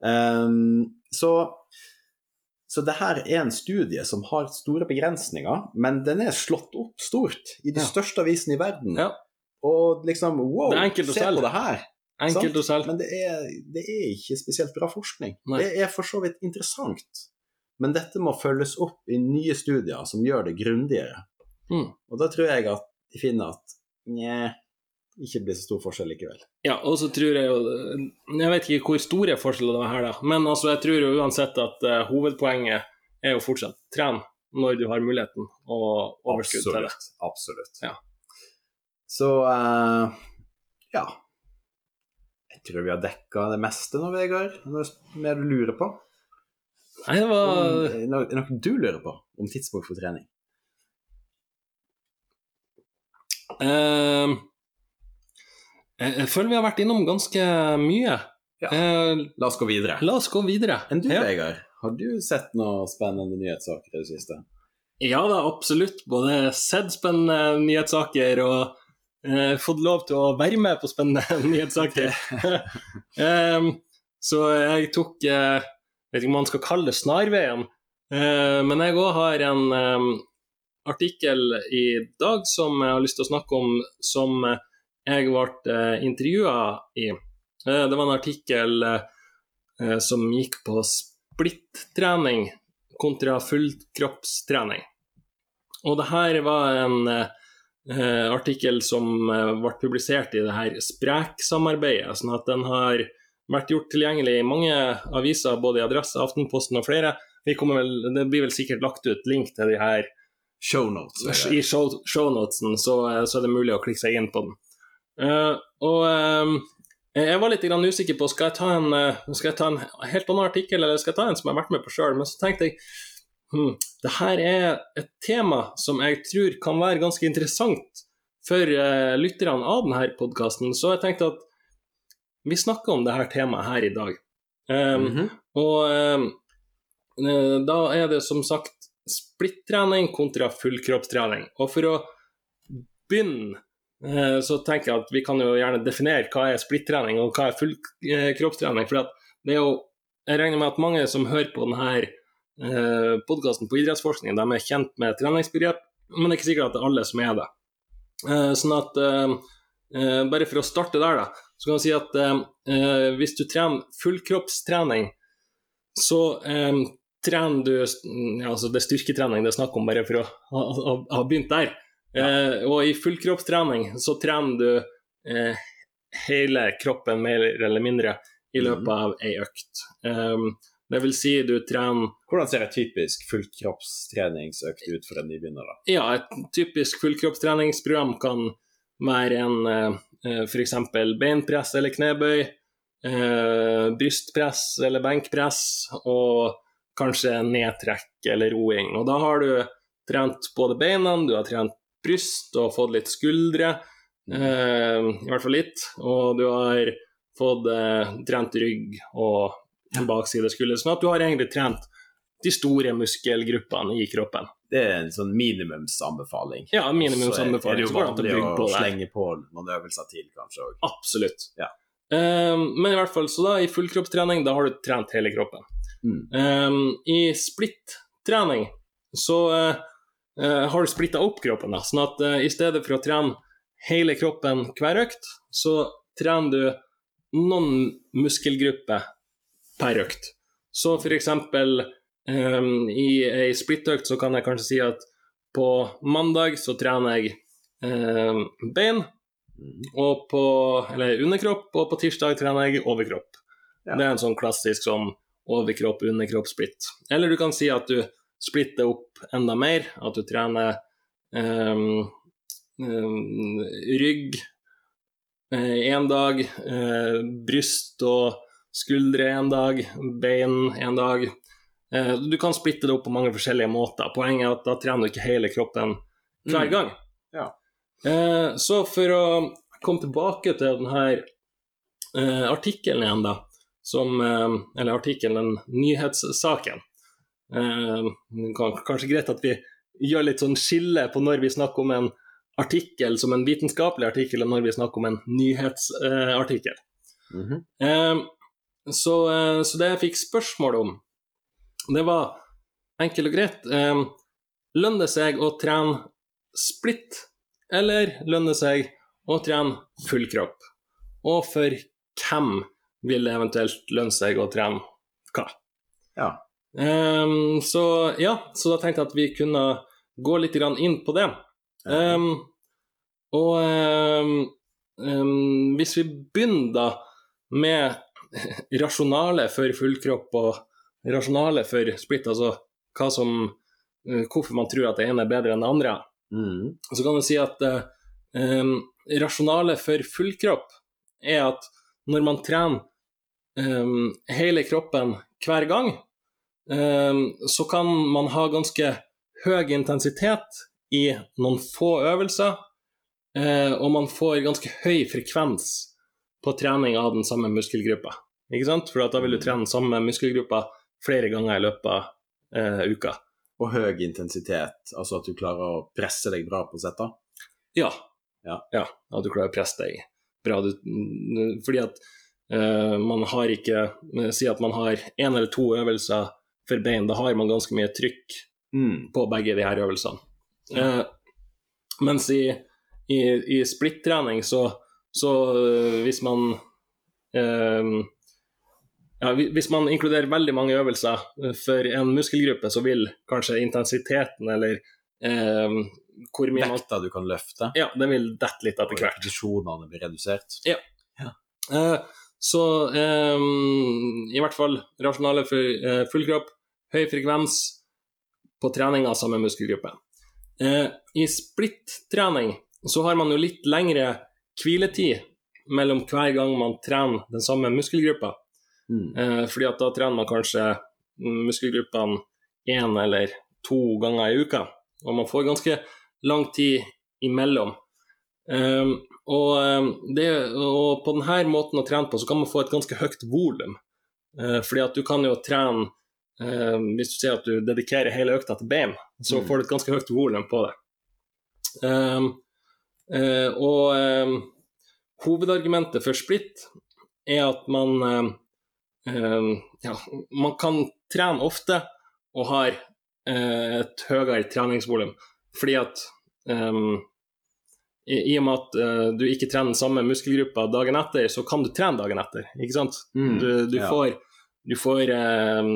Speaker 3: Um, så, så det her er en studie som har store begrensninger, men den er slått opp stort i de
Speaker 2: Ja.
Speaker 3: største avisene i verden.
Speaker 2: Ja.
Speaker 3: Og liksom, wow, se
Speaker 2: selv.
Speaker 3: på det her.
Speaker 2: Enkelt å selge.
Speaker 3: Men det er, det er ikke spesielt bra forskning.
Speaker 2: Nei.
Speaker 3: Det er for så vidt interessant, men dette må følges opp i nye studier som gjør det grundigere.
Speaker 2: Mm.
Speaker 3: Og da tror jeg at de finner at nja, ikke blir så stor forskjell likevel.
Speaker 2: Ja, og så tror jeg jo Jeg vet ikke hvor store forskjeller det er her, da, men altså, jeg tror jo uansett at uh, hovedpoenget er jo fortsatt tren når du har muligheten og overskudd til det.
Speaker 3: Absolutt.
Speaker 2: Ja.
Speaker 3: Så uh, ja. Jeg tror vi har dekka det meste nå, Vegard. Noe mer du lurer på?
Speaker 2: Nei, det var
Speaker 3: noe du lurer på om tidspunkt for trening?
Speaker 2: Eh, jeg, føler vi har vært innom ganske mye.
Speaker 3: Ja.
Speaker 2: Eh,
Speaker 3: La oss gå videre.
Speaker 2: la oss gå videre.
Speaker 3: Enn du,
Speaker 2: ja.
Speaker 3: Vegard? Har du sett noe spennende nyhetssaker i det siste?
Speaker 2: Ja da, absolutt. Både sett spennende nyhetssaker og eh, fått lov til å være med på spennende nyhetssaker. Em, så jeg tok eh, Vet ikke om man skal kalle det snarveien, eh, men jeg òg har en em, artikkel i dag som jeg har lyst til å snakke om, som eh, jeg ble uh, intervjua i. Eh, det var en artikkel eh, som gikk på splittrening kontra fullkroppstrening. Og det her var en eh, artikkel som eh, ble publisert i det her Sprek-samarbeidet, sånn at den har vært gjort tilgjengelig i mange aviser, både i Adresse, Aftenposten og flere. Vel, det blir vel sikkert lagt ut link til de her
Speaker 3: Shownotes.
Speaker 2: I show, shownotesen, så, så er det mulig å klikke seg inn på den. Uh, og um, jeg var litt grann usikker på skal jeg ta en eh, skal jeg ta en helt annen artikkel, eller skal jeg ta en som jeg har vært med på sjøl, men så tenkte jeg hm, det her er et tema som jeg tror kan være ganske interessant for uh, lytterne av denne podkasten, så jeg tenkte at vi snakker om det her temaet her i dag. Um,
Speaker 3: Mhm.
Speaker 2: og eh, eh, da er det som sagt splittrening kontra fullkroppstrening. Og for å begynne, eh, så tenker jeg at vi kan jo gjerne definere hva er splittrening og hva er fullkroppstrening. For at det er jo, jeg regner med at mange som hører på denne eh, podkasten på idrettsforskning, de er kjent med treningsbegrep, men det er ikke sikkert at det er alle som er det. Eh, sånn at eh, eh, Bare for å starte der, da, så kan jeg si at eh, eh, hvis du trener fullkroppstrening, så eh, trener du ja, altså Det er styrketrening det er snakk om, bare for å ha, ha, begynt der. Eh, og i fullkroppstrening så trener du eh, hele kroppen mer eller mindre i løpet av ei økt. Um, det vil si du trener
Speaker 3: Hvordan ser et typisk fullkroppstreningsøkt ut for en nybegynner? da?
Speaker 2: Ja, et typisk fullkroppstreningsprogram kan være en eh, f.eks. beinpress eller knebøy, eh, brystpress eller benkpress og kanskje nedtrekk eller roing. Og da har du trent både beina, du har trent bryst og fått litt skuldre, eh, i hvert fall litt, og du har fått eh, trent rygg og bakside skulder. Sånn at du har egentlig trent de store muskelgruppene i kroppen.
Speaker 3: Det er en sånn minimumsanbefaling.
Speaker 2: Ja, minimumsanbefaling.
Speaker 3: Så er det jo vanlig å slenge på noen øvelser til, kanskje òg.
Speaker 2: Absolutt.
Speaker 3: Ja.
Speaker 2: Ehm, men i hvert fall, så da i fullkroppstrening, da har du trent hele kroppen.
Speaker 3: Mm.
Speaker 2: Um, I splitt-trening så uh, uh, har du splitta opp kroppen, da. Sånn at uh, i stedet for å trene hele kroppen hver økt, så trener du noen muskelgrupper per økt. Så for eksempel ehm, i ei splittøkt så kan jeg kanskje si at på mandag så trener jeg um, bein,
Speaker 3: Mm.
Speaker 2: og på, eller underkropp, og på tirsdag trener jeg overkropp.
Speaker 3: Ja.
Speaker 2: Det er en sånn klassisk sånn overkropp-underkropp-splitt. Eller du kan si at du splitter opp enda mer, at du trener um, um, rygg én dag, eh, bryst og skuldre en dag, bein en dag. Eh, du kan splitte det opp på mange forskjellige måter. Poenget er at da trener du ikke hele kroppen hver
Speaker 3: Mm.
Speaker 2: gang.
Speaker 3: Ja.
Speaker 2: Eh, så for å komme tilbake til denne eh, artikkelen igjen, da, som eh, Eller artikkelen, nyhetssaken. Eh, kan, kanskje greit at vi gjør litt sånn skille på når vi snakker om en artikkel som en vitenskapelig artikkel, og når vi snakker om en nyhetsartikkel.
Speaker 3: Mm
Speaker 2: -hmm. så, så det jeg fikk spørsmål om, det var enkelt og greit Lønner det seg å trene splitt, eller lønner det seg å trene full kropp? Og for hvem vil det eventuelt lønne seg å trene hva?
Speaker 3: Ja.
Speaker 2: Um, så ja, så da tenkte jeg at vi kunne gå litt grann inn på det. Um, og um, hvis vi begynner da med rasjonale for fullkropp og rasjonale for splitt, altså hva som, eh, hvorfor man tror at det ene er bedre enn det andre,
Speaker 3: mm.
Speaker 2: så kan du si at eh, rasjonale for fullkropp er at når man trener em, hele kroppen hver gang, um, så kan man ha ganske høy intensitet i noen få øvelser, uh, og man får ganske høy frekvens på trening av den samme muskelgruppa. Ikke sant? For da vil du trene den samme muskelgruppa flere ganger i løpet av uh, uka.
Speaker 3: Og høy intensitet, altså at du klarer å presse deg bra på setta?
Speaker 2: Ja.
Speaker 3: Ja.
Speaker 2: At du klarer å presse deg bra. Du, fordi at man har ikke Si at man har én eller to øvelser for bein. Da har man ganske mye trykk
Speaker 3: Mm.
Speaker 2: på begge de her øvelsene. Eh, mens i, i, i splittrening så, så eh, hvis man eh, ja, Hvis man inkluderer veldig mange øvelser eh, for en muskelgruppe, så vil kanskje intensiteten eller eh, hvor mye man
Speaker 3: Vekta du kan løfte,
Speaker 2: Ja, den vil dette litt etter hvert.
Speaker 3: repetisjonene blir redusert.
Speaker 2: Eh, så eh, i hvert fall rasjonale for eh, full kropp, høy frekvens på trening av samme muskelgruppe. Eh, I splitt-trening så har man jo litt lengre hviletid mellom hver gang man trener den samme muskelgruppa.
Speaker 3: Mm.
Speaker 2: Eh, fordi at da trener man kanskje muskelgruppene én eller to ganger i uka, og man får ganske lang tid imellom. Eh, og, eh, det, og på denne måten å trene på, så kan man få et ganske høyt volum. Eh, fordi at du kan jo trene eh, Hvis du sier at du dedikerer hele økta til bein, så
Speaker 3: Mm.
Speaker 2: får du et ganske høyt volum på det. Eh, eh, og hovedargumentet for splitt er at man ja, man kan trene ofte og har eh, et høyere treningsvolum. Fordi at i, I og med at uh, du ikke trener samme muskelgruppa dagen etter, så kan du trene dagen etter. Ikke sant?
Speaker 3: Mm.
Speaker 2: Du, du
Speaker 3: ja.
Speaker 2: får, du får uh,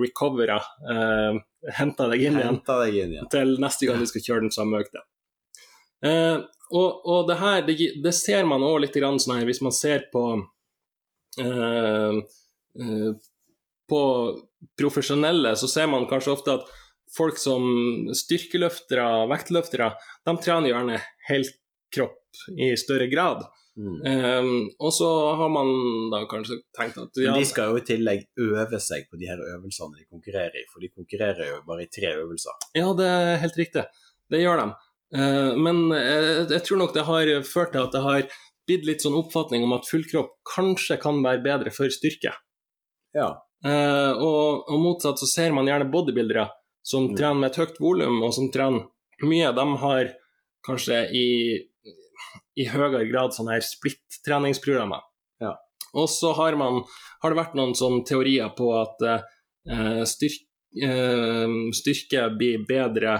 Speaker 2: recovera, uh, henta deg inn igjen
Speaker 3: deg inn igjen.
Speaker 2: til neste gang du skal kjøre den samme økta. Uh, og, og det her, det, det ser man òg litt grann sånn her, hvis man ser på eh, eh, På profesjonelle, så ser man kanskje ofte at folk som styrkeløftere, vektløftere, de trener gjerne helkropp i større grad.
Speaker 3: Mm.
Speaker 2: Um, og så har man da kanskje tenkt at ja,
Speaker 3: Men de skal jo i tillegg øve seg på de her øvelsene de konkurrerer i, for de konkurrerer jo bare i tre øvelser.
Speaker 2: Ja, det er helt riktig. Det gjør de. Uh, men jeg, jeg tror nok det har ført til at det har blitt litt sånn oppfatning om at fullkropp kanskje kan være bedre for styrke.
Speaker 3: Ja.
Speaker 2: Uh, og, og motsatt så ser man gjerne bodybuildere som
Speaker 3: Mm.
Speaker 2: trener med et høyt volum, og som trener mye. De har kanskje i, i høyere grad sånne her splitt-treningsprogrammer.
Speaker 3: Ja.
Speaker 2: Og så har, man, har det vært noen sånne teorier på at eh, styrk, eh, styrke blir bedre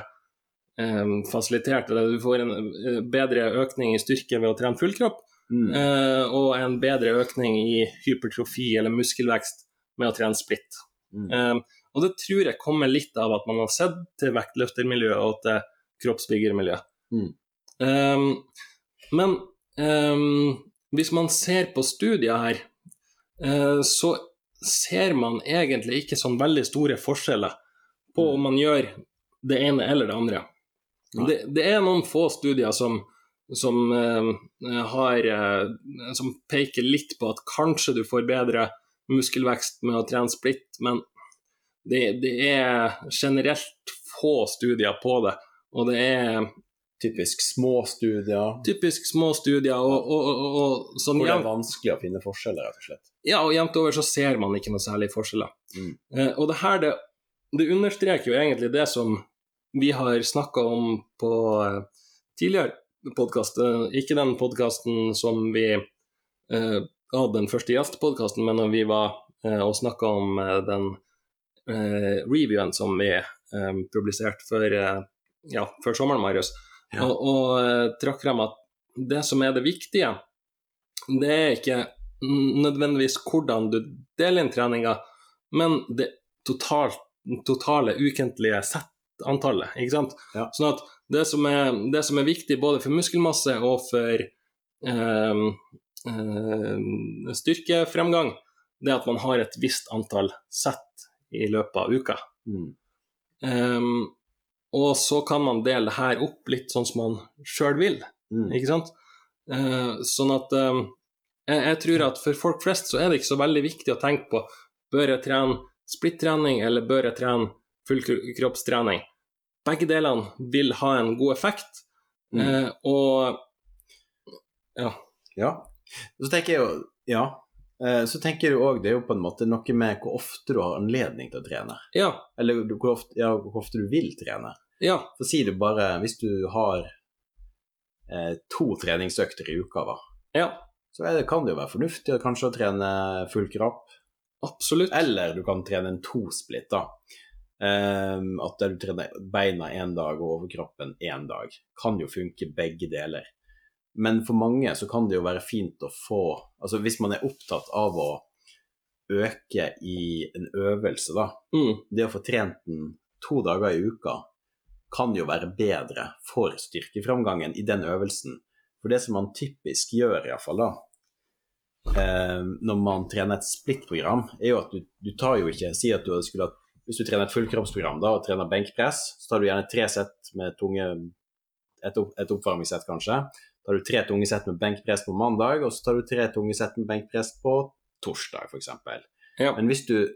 Speaker 2: eh, fasilitert, eller du får en eh, bedre økning i styrke ved å trene full kropp,
Speaker 3: Mm.
Speaker 2: eh, og en bedre økning i hypertrofi eller muskelvekst med å trene splitt.
Speaker 3: Mm.
Speaker 2: Eh, og det tror jeg kommer litt av at man har sett til vektløftermiljøet og til kroppsbyggermiljøet.
Speaker 3: Mm.
Speaker 2: Eh, men um, hvis man ser på studier her, uh, så ser man egentlig ikke sånn veldig store forskjeller på om man gjør det ene eller det andre. Det, det er noen få studier som, som, uh, har, uh, som peker litt på at kanskje du får bedre muskelvekst med å trene splitt, men det, det er generelt få studier på det. Og det er
Speaker 3: Typisk små studier
Speaker 2: typisk små studier, og, og, og, og sånn
Speaker 3: hvor det er vanskelig å finne forskjeller, rett og slett.
Speaker 2: ja, og jevnt over så ser man ikke noe særlig forskjeller.
Speaker 3: Mm.
Speaker 2: Eh, og det her, det, det understreker jo egentlig det som vi har snakka om på eh, tidligere podkast. Ikke den podkasten som vi eh, hadde den første gjestepodkasten, men når vi var eh, og snakka om eh, den eh, reviewen som vi eh, publiserte før, eh, ja, før sommeren, Marius,
Speaker 3: Ja.
Speaker 2: og, og eh, trakk frem at det som er det viktige, det er ikke nødvendigvis hvordan du deler inn treninga, men det totalt, totale ukentlige settantallet. Ikke sant?
Speaker 3: Ja.
Speaker 2: Sånn at det som, er, det som er viktig både for muskelmasse og for eh, eh, styrkefremgang, det er at man har et visst antall sett i løpet av uka.
Speaker 3: Mm.
Speaker 2: Ehm, og så kan man dele det her opp litt sånn som man sjøl vil,
Speaker 3: Mm.
Speaker 2: ikke sant? Eh, sånn at eh, jeg, jeg tror at for folk flest så er det ikke så veldig viktig å tenke på bør jeg trene splittrening eller bør jeg trene fullkroppstrening. Begge delene vil ha en god effekt,
Speaker 3: Mm.
Speaker 2: eh, og ja.
Speaker 3: Ja. Så tenker jeg jo Ja. Eh, Så tenker du òg det er jo på en måte noe med hvor ofte du har anledning til å trene.
Speaker 2: Ja,
Speaker 3: Eller hvor ofte, ja, hvor ofte du vil trene.
Speaker 2: ja,
Speaker 3: For sier du bare Hvis du har eh, to treningsøkter i uka, da,
Speaker 2: ja,
Speaker 3: så det, kan det jo være fornuftig å kanskje trene full kropp.
Speaker 2: absolutt.
Speaker 3: Eller du kan trene en to-splitt, da. Ehm, at du trener beina én dag og overkroppen én dag. Kan jo funke begge deler. Men for mange så kan det jo være fint å få Altså hvis man er opptatt av å øke i en øvelse, da.
Speaker 2: Mm,
Speaker 3: Det å få trent den to dager i uka kan jo være bedre for styrkeframgangen i den øvelsen. For det som man typisk gjør, iallfall da, eh, når man trener et splittprogram, er jo at du, du tar jo ikke Si at du skulle hatt Hvis du trener et fullkroppsprogram da, og trener benkpress, så tar du gjerne tre sett med tunge Et, opp, et oppvarmingssett, kanskje. Tar du tre tunge sett med benkpress på mandag, og så tar du tre tunge sett med benkpress på torsdag, f.eks.
Speaker 2: Ja.
Speaker 3: Men hvis du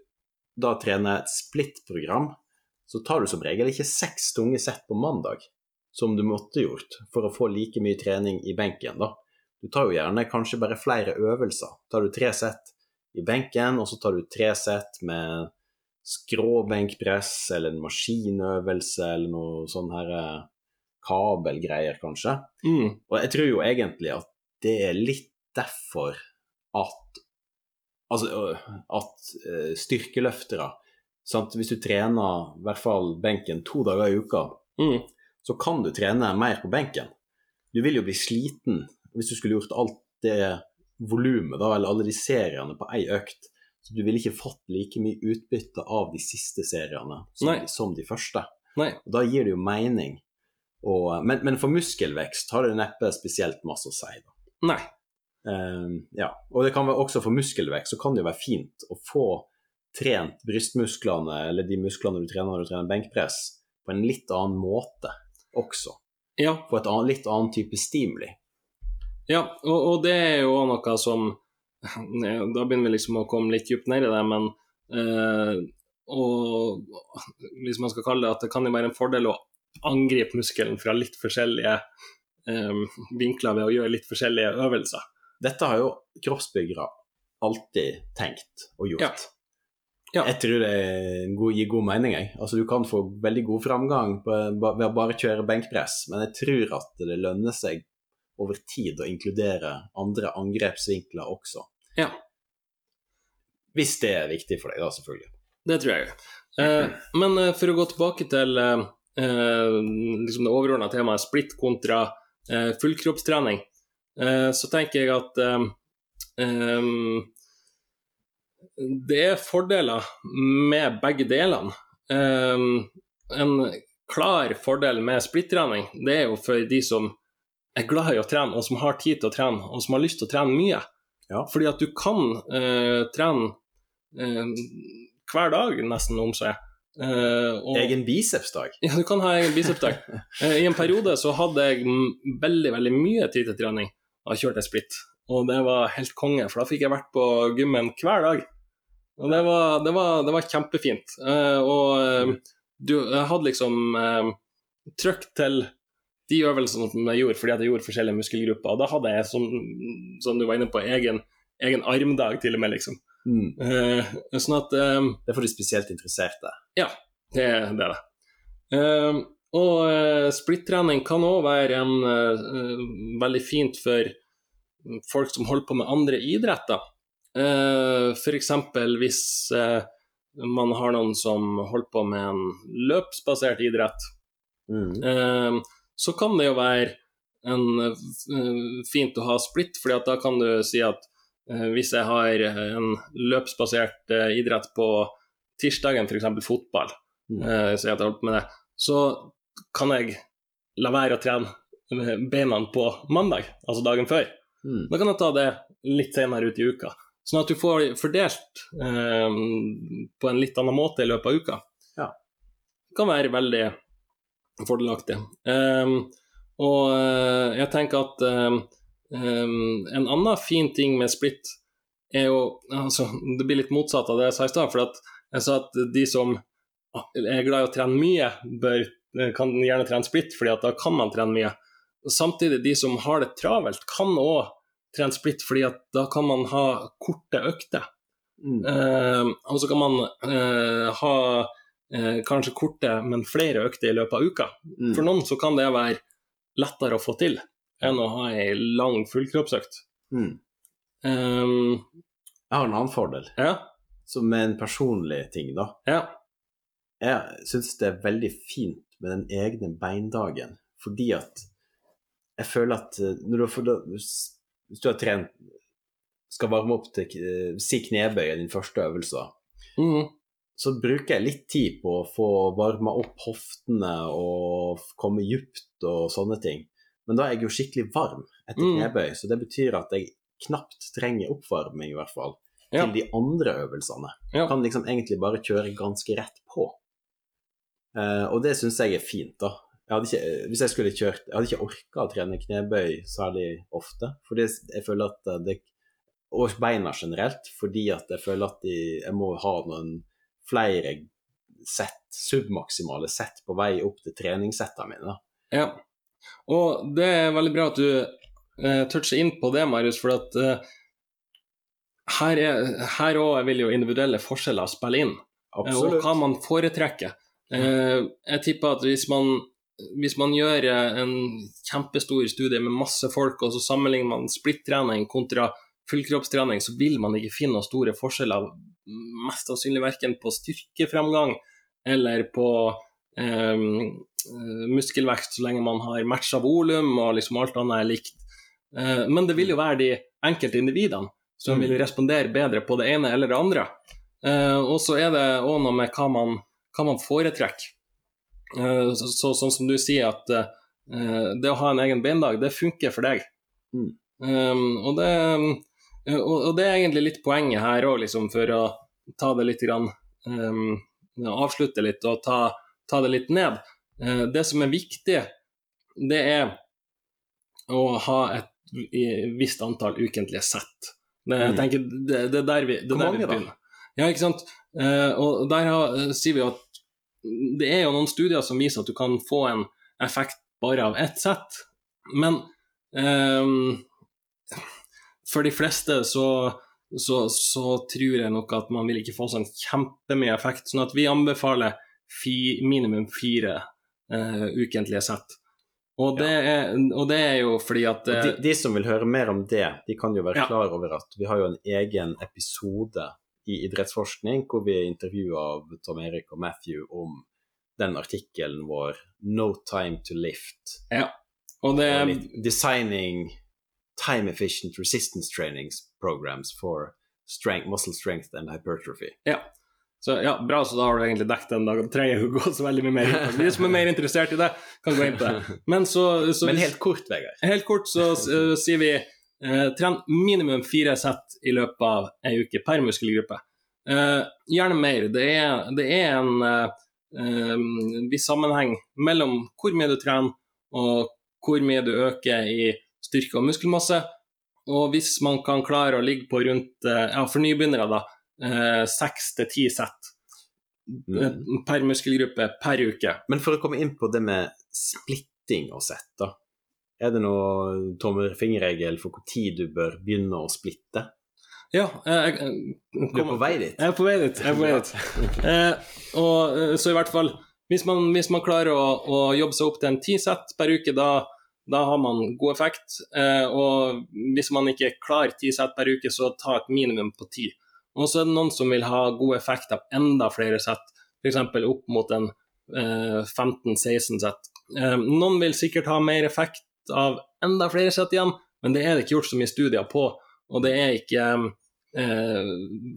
Speaker 3: da trener et splittprogram, så tar du som regel ikke seks tunge sett på mandag, som du måtte gjort for å få like mye trening i benken. da. Du tar jo gjerne kanskje bare flere øvelser. Tar du tre sett i benken, og så tar du tre sett med skråbenkpress eller en maskinøvelse eller noe sånn her eh, kabelgreier, kanskje.
Speaker 2: mm,
Speaker 3: Og jeg tror jo egentlig at det er litt derfor at Altså øh, at øh, styrkeløftere sant? Hvis du trener i hvert fall benken to dager i uka,
Speaker 2: mm,
Speaker 3: så kan du trene mer på benken. Du vil jo bli sliten hvis du skulle gjort alt det volumet, eller alle de seriene på ei økt. Så du ville ikke fått like mye utbytte av de siste seriene som, de, som de første.
Speaker 2: Nei.
Speaker 3: Og da gir det jo mening. Og, men, men for muskelvekst har det neppe spesielt masse å si. Da.
Speaker 2: Nei.
Speaker 3: Ehm, ja. Og det kan være også for muskelvekst så kan det jo være fint å få trent brystmusklene, eller de musklene du trener når du trener benkpress, på en litt annen måte også.
Speaker 2: Ja.
Speaker 3: På et annet, litt annen type stimuli.
Speaker 2: Ja, og, og det er jo noe som Da begynner vi liksom å komme litt dypt ned i det, men uh, og hvis man skal kalle det at det kan jo være en fordel å angripe muskelen fra litt forskjellige um, vinkler ved å gjøre litt forskjellige øvelser.
Speaker 3: Dette har jo kroppsbyggere alltid tenkt og gjort.
Speaker 2: Ja. Ja.
Speaker 3: Jeg tror det god, gir god mening. Jeg. Altså, du kan få veldig god framgang på, ved å bare kjøre benkpress, men jeg tror at det lønner seg over tid å inkludere andre angrepsvinkler også.
Speaker 2: Ja.
Speaker 3: Hvis det er viktig for deg, da, selvfølgelig.
Speaker 2: Det tror jeg. Eh, men eh, for å gå tilbake til eh, liksom det overordna temaet splitt kontra eh, fullkroppstrening, eh, så tenker jeg at eh, eh, det er fordeler med begge delene. Eh, en klar fordel med splittrening, det er jo for de som er glad i å trene, og som har tid til å trene, og som har lyst til å trene mye.
Speaker 3: Ja.
Speaker 2: Fordi at du kan eh, trene eh, hver dag nesten om seg. Eh, og,
Speaker 3: Egen bicepsdag.
Speaker 2: ja, du kan ha egen bicepsdag. uh, I en periode så hadde jeg veldig veldig mye tid til trening og kjørte jeg splitt. Og det var helt konge, for da fikk jeg vært på gymmen hver dag. Og det var, det var, det var kjempefint. Uh, og du, jeg hadde liksom trykk til de øvelsene som jeg gjorde, fordi at jeg gjorde forskjellige muskelgrupper. Og da hadde jeg, som, som du var inne på, egen, egen armdag til og med, liksom.
Speaker 3: Mm.
Speaker 2: Eh, sånn at eh,
Speaker 3: Det er for de spesielt interesserte.
Speaker 2: det, det er det. Ehm, Og uh, splittrening kan òg være en, uh, veldig fint for folk som holder på med andre idretter. Uh, F.eks. hvis uh, man har noen som holder på med en løpsbasert idrett.
Speaker 3: Mm.
Speaker 2: så kan det jo være en, fint å ha splitt, for da kan du si at hvis jeg har en løpsbasert idrett på tirsdagen, f.eks. fotball,
Speaker 3: Mm.
Speaker 2: så det, så kan jeg la være å trene beina på mandag, altså dagen før.
Speaker 3: Mm.
Speaker 2: Da kan jeg ta det litt senere ut i uka. Sånn at du får fordelt eh, på en litt annen måte i løpet av uka.
Speaker 3: Ja.
Speaker 2: Det kan være veldig fordelaktig. Eh, og eh, jeg tenker at eh, eh, en annen fin ting med split er jo altså, Det blir litt motsatt av det jeg sa i stad. For jeg sa at de som er glad i å trene mye, bør, eh, kan gjerne trene split, fordi da kan man trene mye. Samtidig, de som har det travelt, kan òg trene split, fordi da kan man ha korte økter.
Speaker 3: Mm.
Speaker 2: Eh, og så kan man uh, ha uh, kanskje korte, men flere økter i løpet av uka.
Speaker 3: Mm.
Speaker 2: For noen så kan det være lettere å få til enn å ha ei lang fullkroppsøkt.
Speaker 3: Mm.
Speaker 2: Um,
Speaker 3: Jeg har en annen fordel,
Speaker 2: ja,
Speaker 3: som er en personlig ting, da.
Speaker 2: ja,
Speaker 3: Jeg syns det er veldig fint med den egne beindagen, fordi at jeg føler at eh, når du, hvis du har trent skal varme opp til eh, si knebøy i din første øvelse,
Speaker 2: mm.
Speaker 3: så bruker jeg litt tid på å få varma opp hoftene og komme djupt og sånne ting. Men da er jeg jo skikkelig varm etter
Speaker 2: Mm.
Speaker 3: knebøy, så det betyr at jeg knapt trenger oppvarming, i hvert fall,
Speaker 2: Ja.
Speaker 3: til de andre øvelsene.
Speaker 2: Ja.
Speaker 3: Kan liksom egentlig bare kjøre ganske rett på. Uh, og det syns jeg er fint, da. Jeg ikke, hvis jeg skulle kjørt Jeg hadde ikke orka å trene knebøy særlig ofte, for jeg føler at eh, det Og beina generelt, fordi at jeg føler at de, jeg må ha noen flere sett, submaksimale sett på vei opp til treningssettene mine.
Speaker 2: ja. Og det er veldig bra at du eh, toucher inn på det, Marius, for at eh, her er- her òg vil jo individuelle forskjeller spille inn. Absolutt. og hva man foretrekker. Eh, jeg tipper at hvis man, hvis man gjør eh, en kjempestor studie med masse folk, og så sammenligner man splittrening kontra fullkroppstrening, så vil man ikke finne noen store forskjeller. Mest sannsynlig verken på styrkefremgang eller på muskelvekst, så lenge man har matcha volum og liksom alt annet er likt. Eh, men det vil jo være de enkelte individene som
Speaker 3: Mm.
Speaker 2: vil respondere bedre på det ene eller det andre. Eh, og så er det òg noe med hva man, hva man foretrekker. Eh, så, så, sånn som du sier, at eh, det å ha en egen beindag, det funker for deg.
Speaker 3: Mm.
Speaker 2: Um, og, det, eh, og, og det er egentlig litt poenget her òg, liksom, for å ta det litt grann, um, Avslutte litt og ta, ta det litt ned. Eh, det som er viktig, det er å ha et visst antall ukentlige sett. Det, jeg
Speaker 3: Mm.
Speaker 2: tenker, det, det er der vi, det er der vi begynner. Ja, ikke sant. Eh, og der har, eh, sier vi at det er jo noen studier som viser at du kan få en effekt bare av ett sett, men um, for de fleste så, så, så tror jeg nok at man vil ikke få sånn kjempemye effekt, sånn at vi anbefaler fi, minimum fire uh, ukentlige sett. Og det, er, og det er jo fordi at
Speaker 3: de,
Speaker 2: eh,
Speaker 3: de som vil høre mer om det, de kan jo være
Speaker 2: Ja.
Speaker 3: klar over at vi har jo en egen episode i idrettsforskning hvor vi intervjuer av Tom Erik og Matthew om den artikkelen vår 'No time to lift'. Ja.
Speaker 2: og det,
Speaker 3: er designing time efficient resistance trainings programs for strength, muscle strength and hypertrophy.
Speaker 2: Så ja, bra, så da har du egentlig dekket den. dagen. trenger ikke gå så veldig mye mer inn. De som er mer interessert i det, kan gå inn på det. Men så, så
Speaker 3: Men helt kort, Vegard.
Speaker 2: Helt kort så uh, sier vi uh, tren minimum fire sett i løpet av ei uke per muskelgruppe. Uh, gjerne mer. Det er, det er en eh, viss sammenheng mellom hvor mye du trener og hvor mye du øker i styrke og muskelmasse. Og hvis man kan klare å ligge på rundt, ja, for nybegynnere, da, seks til ti sett eh,
Speaker 3: Mm.
Speaker 2: per muskelgruppe per uke.
Speaker 3: Men for å komme inn på det med splitting og sett, da. Er det noe tommelfingerregel for når du bør begynne å splitte?
Speaker 2: Ja, jeg, jeg,
Speaker 3: Du er på vei dit?
Speaker 2: Jeg er på vei dit. Jeg på vei dit. Eh, og, eh, så i hvert fall hvis man, hvis man klarer å, å, jobbe seg opp til en ti sett per uke, da, da har man god effekt. Eh, og hvis man ikke klarer ti sett per uke, så ta et minimum på ti. Og så er det noen som vil ha god effekt av enda flere sett, f.eks. opp mot en eh, 15-16 sett. Eh, noen vil sikkert ha mer effekt av enda flere sett igjen, men det er det ikke gjort så mye studier på. Og det er ikke eh,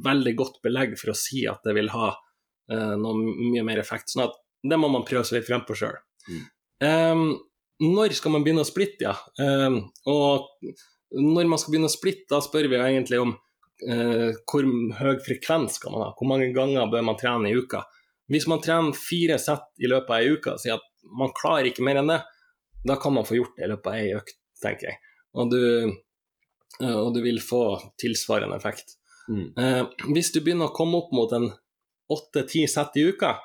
Speaker 2: veldig godt belegg for å si at det vil ha eh, noe mye mer effekt. sånn at det må man prøve seg litt frem på sjøl. Mm. Um, når skal man begynne å splitte, ja? Um, og når man skal begynne å splitte, da spør vi egentlig om uh, hvor høy frekvens skal man ha? Hvor mange ganger bør man trene i uka? Hvis man trener fire sett i løpet av ei uke og sier at man klarer ikke mer enn det, da kan man få gjort det i løpet av ei økt, tenker jeg. Og du, uh, og du vil få tilsvarende effekt. Mm. Uh, hvis du begynner å komme opp mot en åtte-ti sett i uka,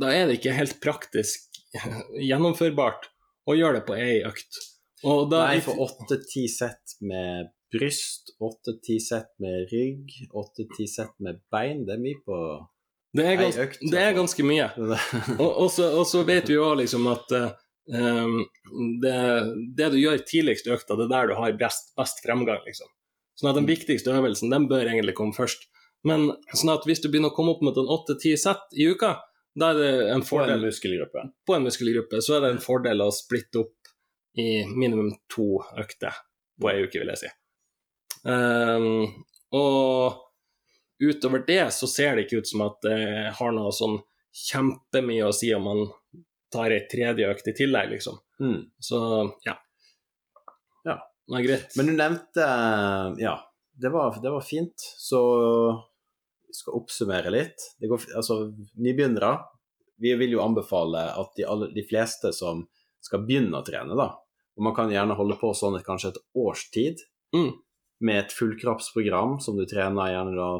Speaker 2: da er det ikke helt praktisk gjennomførbart å gjøre det på ei økt.
Speaker 3: Da, Nei, for åtte-ti sett med bryst, åtte-ti sett med rygg, åtte-ti sett med bein, det er mye på
Speaker 2: det er, gans, økt, det er ganske mye. og, så, vet vi jo liksom at um, det, det, du gjør tidligst i økta, det er der du har best, best fremgang, liksom. Sånn at den mm. viktigste øvelsen, den bør egentlig komme først. Men sånn at hvis du begynner å komme opp med en åtte-ti sett i uka, da er det en fordel
Speaker 3: På en muskelgruppe.
Speaker 2: På en muskelgruppe så er det en fordel å splitte opp i minimum to økter på ei uke, vil jeg si. Um, og utover det så ser det ikke ut som at det har noe sånn kjempemye å si om man tar ei tredje økt i tillegg, liksom. Mm. Så ja.
Speaker 3: Ja. Det er greit. Men du nevnte Ja, det var, det var fint. Så skal oppsummere litt går, altså, Nybegynnere vi vil jo anbefale at de, alle, de, fleste som skal begynne å trene, da og Man kan gjerne holde på sånn et, kanskje et års tid mm. Med et fullkroppsprogram som du trener gjerne da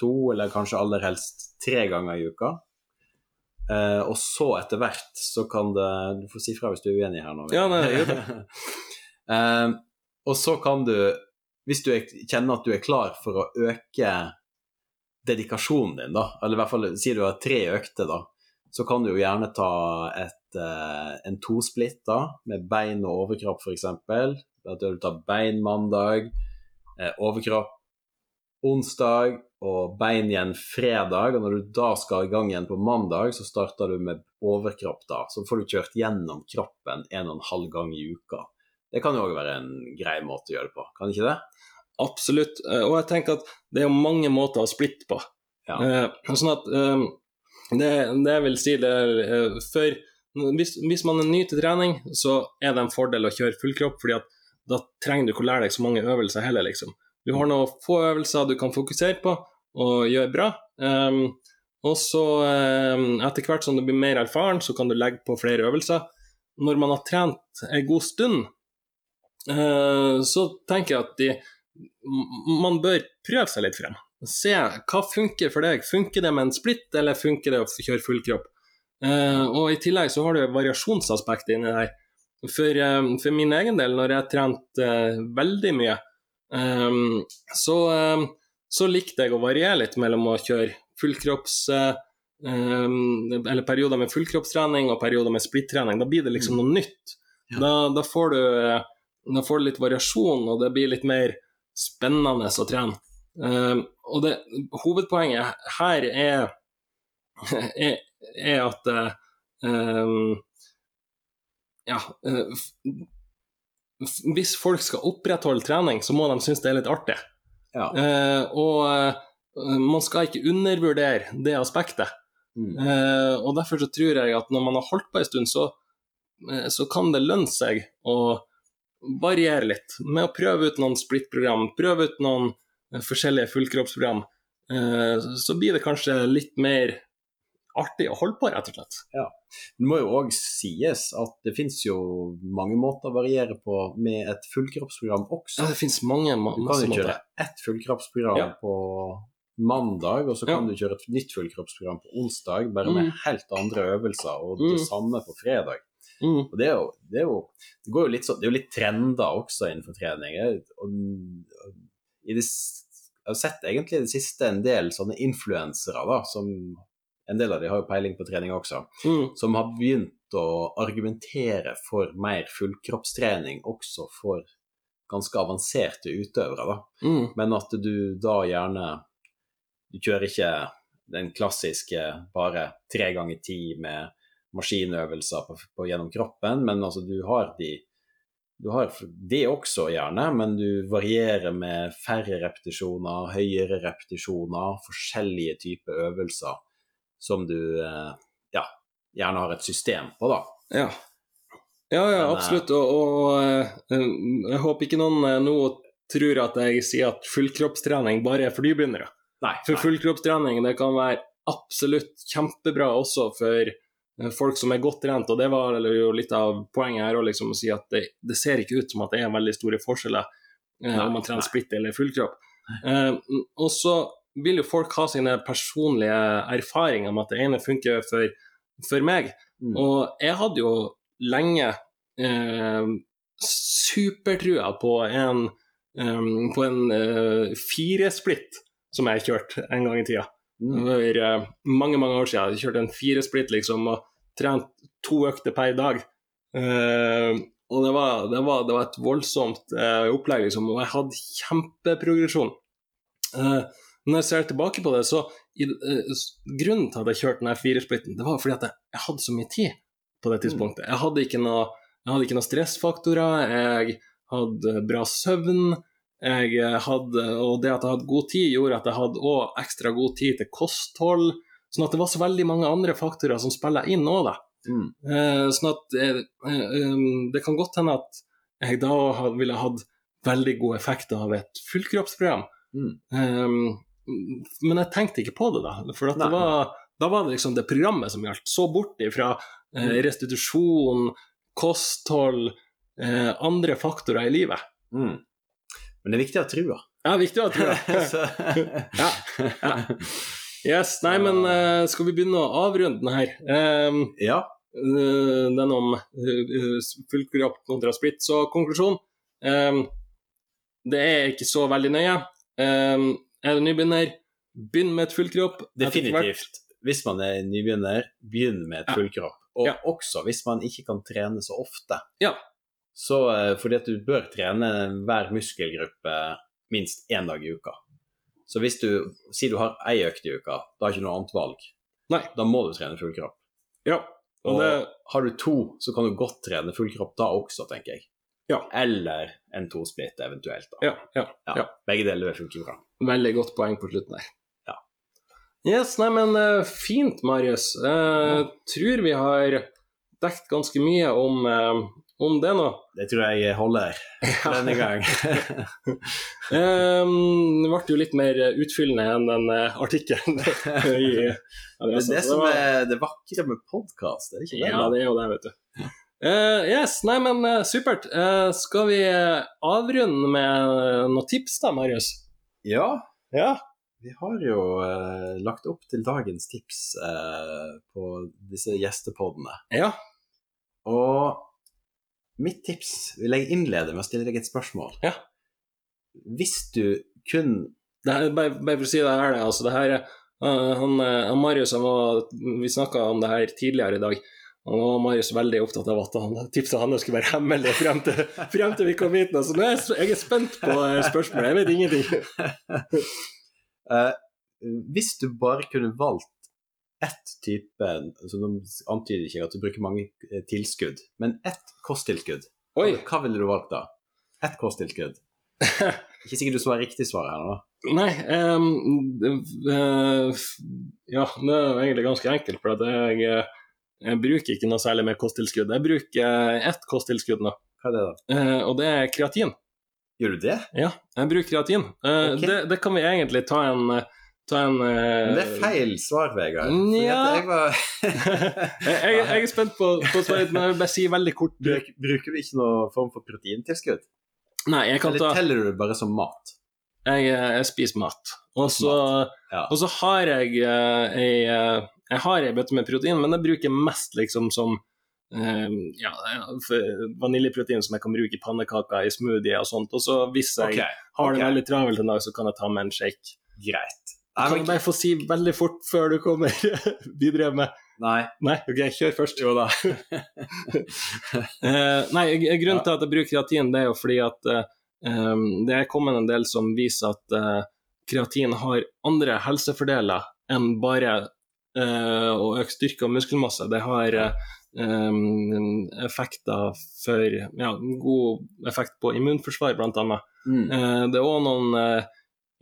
Speaker 3: to, eller kanskje aller helst tre ganger i uka. Uh, og så etter hvert så kan det Du får si fra hvis du er uenig her nå.
Speaker 2: Ja, nei, jeg gjør det.
Speaker 3: uh, og så kan du, hvis du er, kjenner at du er klar for å øke dedikasjonen din, da, eller i hvert fall sier du har tre økter, da, så kan du jo gjerne ta et, uh, en tosplitt da, med bein og overkropp f.eks. At du tar bein mandag, overkropp onsdag og bein igjen fredag. Og når du da skal i gang igjen på mandag, så starter du med overkropp da. Så får du kjørt gjennom kroppen en og en halv gang i uka. Det kan jo òg være en grei måte å gjøre det på, kan ikke det?
Speaker 2: Absolutt. Eh, og jeg tenker at det er mange måter å splitte på. Ja. Eh, sånn at det, det vil si det for hvis, hvis, man er ny til trening, så er det en fordel å kjøre fullkropp, fordi at da trenger du ikke å lære deg så mange øvelser heller, liksom. Du har noen få øvelser du kan fokusere på og gjøre bra. Um, og så, um, etter hvert som du blir mer erfaren, så kan du legge på flere øvelser. Når man har trent en god stund, uh, så tenker jeg at de man bør prøve seg litt frem. Se hva funker for deg. Funker det med en splitt, eller funker det å kjøre full kropp? Uh, og I tillegg så har du variasjonsaspektet inni her. For, uh, for, min egen del, når jeg trente uh, veldig mye, um, så, så, likte jeg å variere litt mellom å kjøre fullkropps... Um, eller perioder med fullkroppstrening og perioder med splittrening. Da blir det liksom noe nytt. Da, da, får du, da får du litt variasjon, og det blir litt mer spennende å trene. Og det, hovedpoenget her er, er, er at uh, Ja uh, Hvis folk skal opprettholde trening, så må de synes det er litt artig. Ja. og man skal ikke undervurdere det aspektet. Mm. og derfor så tror jeg at når man har holdt på en stund, så, så kan det lønne seg å variere litt med å prøve ut noen split-program, prøve ut noen eh, forskjellige fullkroppsprogram. Eh, så blir det kanskje litt mer artig å holde på, rett og slett.
Speaker 3: Ja. Det må jo òg sies at det finnes jo mange måter å variere på med et fullkroppsprogram også.
Speaker 2: Ja, det finnes mange
Speaker 3: Du kan jo kjøre ett fullkroppsprogram ja. på mandag, og så kan ja. du kjøre et nytt fullkroppsprogram på onsdag, bare med mm. helt andre øvelser, og det mm. samme på fredag. Mm. Og det er, jo, det, er jo, det, går jo litt sånn, det er jo litt trender også innenfor trening. Og, og, det, jeg har sett egentlig i det siste en del sånne influensere da, som en del av de har jo peiling på trening også,
Speaker 2: Mm.
Speaker 3: som har begynt å argumentere for mer fullkroppstrening også for ganske avanserte utøvere. da.
Speaker 2: Mm.
Speaker 3: Men at du da gjerne Du kjører ikke den klassiske bare tre ganger ti med maskinøvelser på, på gjennom kroppen, men altså du har de du har det også gjerne, men du varierer med færre repetisjoner, høyere repetisjoner, forskjellige typer øvelser som du eh, ja, gjerne har et system på, da.
Speaker 2: Ja. Ja, ja,
Speaker 3: eh,
Speaker 2: absolutt. Og, og eh, jeg håper ikke noen nå tror at jeg sier at fullkroppstrening bare er for nybegynnere.
Speaker 3: Nei,
Speaker 2: For
Speaker 3: nei.
Speaker 2: fullkroppstrening det kan være absolutt kjempebra også for folk som er godt trent, og det var jo litt av poenget her liksom å si at det, det ser ikke ut som at det er veldig store forskjeller
Speaker 3: Nei,
Speaker 2: om man trener splitt eller fullkropp. Eh, og så vil jo folk ha sine personlige erfaringer med at det ene funker for, for meg.
Speaker 3: Mm.
Speaker 2: Og jeg hadde jo lenge eh, supertrua på en, um, på en uh, firesplitt som jeg kjørte en gang i tida.
Speaker 3: Mm.
Speaker 2: For uh, mange mange år siden. Jeg kjørte en firesplitt liksom, og trent to økter per dag. Uh, og det var, det, var, det var et voldsomt uh, opplegg, liksom, og jeg hadde kjempeprogresjon. Eh, når jeg ser tilbake på det, så i, uh, Grunnen til at jeg kjørte den firesplitten, det var fordi at jeg, jeg hadde så mye tid på det tidspunktet. Jeg hadde ikke noe, jeg hadde ikke noe stressfaktorer, jeg hadde bra søvn. Jeg eh, hadde, og det at jeg hadde god tid, gjorde at jeg hadde også ekstra god tid til kosthold. Sånn at det var så veldig mange andre faktorer som spiller inn òg, da.
Speaker 3: Mm.
Speaker 2: Eh, sånn at um, det kan godt hende at jeg da ville hatt veldig god effekt av et fullkroppsprogram.
Speaker 3: Mm.
Speaker 2: Um, men jeg tenkte ikke på det da, for det var, da var det liksom det programmet som gjaldt. Så bort ifra eh,
Speaker 3: Mm.
Speaker 2: restitusjon, kosthold, eh, andre faktorer i livet.
Speaker 3: Mm. Men det er viktig å ha trua.
Speaker 2: Ja, viktig å ha trua. Ja, ja. Yes, nei, men eh, skal vi begynne å avrunde den her? Um,
Speaker 3: ja.
Speaker 2: eh, den om uh, fullkropp kontra splitt. Så konklusjon um, Det er ikke så veldig nøye. Um, er du nybegynner, begynn med et fullkropp. kropp.
Speaker 3: Definitivt. Hvis man er nybegynner, begynn med et
Speaker 2: Ja.
Speaker 3: fullkropp. Og
Speaker 2: Ja.
Speaker 3: også hvis man ikke kan trene så ofte.
Speaker 2: Ja.
Speaker 3: Så eh, fordi at du bør trene hver muskelgruppe minst én dag i uka. Så hvis du sier du har ei økt i uka, da har du ikke noe annet valg.
Speaker 2: Nei.
Speaker 3: Da må du trene fullkropp.
Speaker 2: Ja. Og
Speaker 3: Og
Speaker 2: det,
Speaker 3: har du to, så kan du godt trene fullkropp da også, tenker jeg.
Speaker 2: Ja.
Speaker 3: Eller en tosplitt eventuelt. da.
Speaker 2: ja, ja,
Speaker 3: Ja.
Speaker 2: ja.
Speaker 3: Begge deler funker bra.
Speaker 2: Veldig godt poeng på slutten der.
Speaker 3: Ja.
Speaker 2: Yes, nei, men uh, fint, Marius. Jeg tror vi har dekt ganske mye om, uh, om det nå.
Speaker 3: Det tror jeg holder denne gang.
Speaker 2: Um, det ble jo litt mer utfyllende enn den uh, artikkelen
Speaker 3: Det er det som er det vakre med podkast, er det ikke det?
Speaker 2: Ja, det er jo det, vet du. Eh, yes, nei, men uh, supert. Uh, skal vi avrunde med uh, noen tips da, Marius?
Speaker 3: Ja,
Speaker 2: Ja.
Speaker 3: vi har jo lagt opp til dagens tips på disse gjestepodene.
Speaker 2: Ja.
Speaker 3: Og mitt tips vil jeg innlede med å stille deg et spørsmål.
Speaker 2: Ja.
Speaker 3: Hvis du kun
Speaker 2: Det her, bare, bare for å si det her, altså det her han, han Marius han var, Vi snakka om det her tidligere i dag. Og nå var Marius veldig opptatt av at han, tipset hans skulle være hemmelig frem til, frem til vi kom hit. Så nå er jeg, jeg er spent på eh, spørsmålet. Jeg vet ingenting.
Speaker 3: uh, Hvis du bare kunne valgt ett type altså Nå antyder ikke at du bruker mange eh, tilskudd, men ett kosttilskudd,
Speaker 2: Oi.
Speaker 3: hva ville du valgt da? Ett kosttilskudd. Ikke sikkert du svarer riktig svar her nå.
Speaker 2: Nei um, eh, Ja, det er egentlig ganske enkelt. For at jeg, eh, jeg bruker ikke noe særlig med kosttilskudd. Jeg bruker eh, ett kosttilskudd nå,
Speaker 3: Hva er det, da?
Speaker 2: eh, og det er kreatin.
Speaker 3: Gjør du det?
Speaker 2: Ja, jeg bruker kreatin. Eh,
Speaker 3: okay.
Speaker 2: det, det kan vi egentlig ta en, eh, ta en eh,
Speaker 3: det er feil svar, Vegard.
Speaker 2: Nja.
Speaker 3: jeg var
Speaker 2: jeg, jeg, er spent på, på svaret, men jeg vil bare si veldig kort
Speaker 3: Bruk, Bruker du ikke noen form for proteintilskudd?
Speaker 2: Nei, jeg kan ta
Speaker 3: Eller teller du det bare som mat?
Speaker 2: Jeg, eh, jeg spiser mat. Og så,
Speaker 3: Ja.
Speaker 2: og så har jeg eh, ei jeg, Jeg har ei bøtte med protein, men jeg bruker mest liksom som eh, ja, vaniljeprotein som jeg kan bruke i pannekaker, i smoothie og sånt. Og så hvis jeg
Speaker 3: okay.
Speaker 2: har det
Speaker 3: okay.
Speaker 2: veldig travelt en dag, så kan jeg ta med en shake.
Speaker 3: greit. Nei,
Speaker 2: Kan
Speaker 3: men,
Speaker 2: jeg bare få si veldig fort før du kommer videre med
Speaker 3: nei.
Speaker 2: Nei, OK, kjør først.
Speaker 3: Jo da.
Speaker 2: Eh, nei, grunnen til at jeg bruker kreatin, det er jo fordi at eh, det er kommet en del som viser at eh, kreatin har andre helsefordeler enn bare eh, å øke styrke og muskelmasse. Det har eh, effekter for ja, god effekt på immunforsvar, bl.a.
Speaker 3: Mm.
Speaker 2: Eh, det er òg noen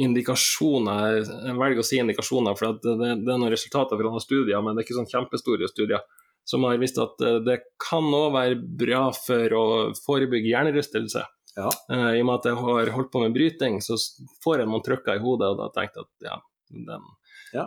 Speaker 2: indikasjoner, jeg velger å si indikasjoner, for det, det er noen resultater fra noen studier, men det er ikke sånn kjempestore studier, som har vist at det kan òg være bra for å forebygge hjernerystelse.
Speaker 3: Ja.
Speaker 2: Uh, I og med at jeg har holdt på med bryting, så får jeg noen trykker i hodet, og da tenkte jeg at ja, den
Speaker 3: Ja.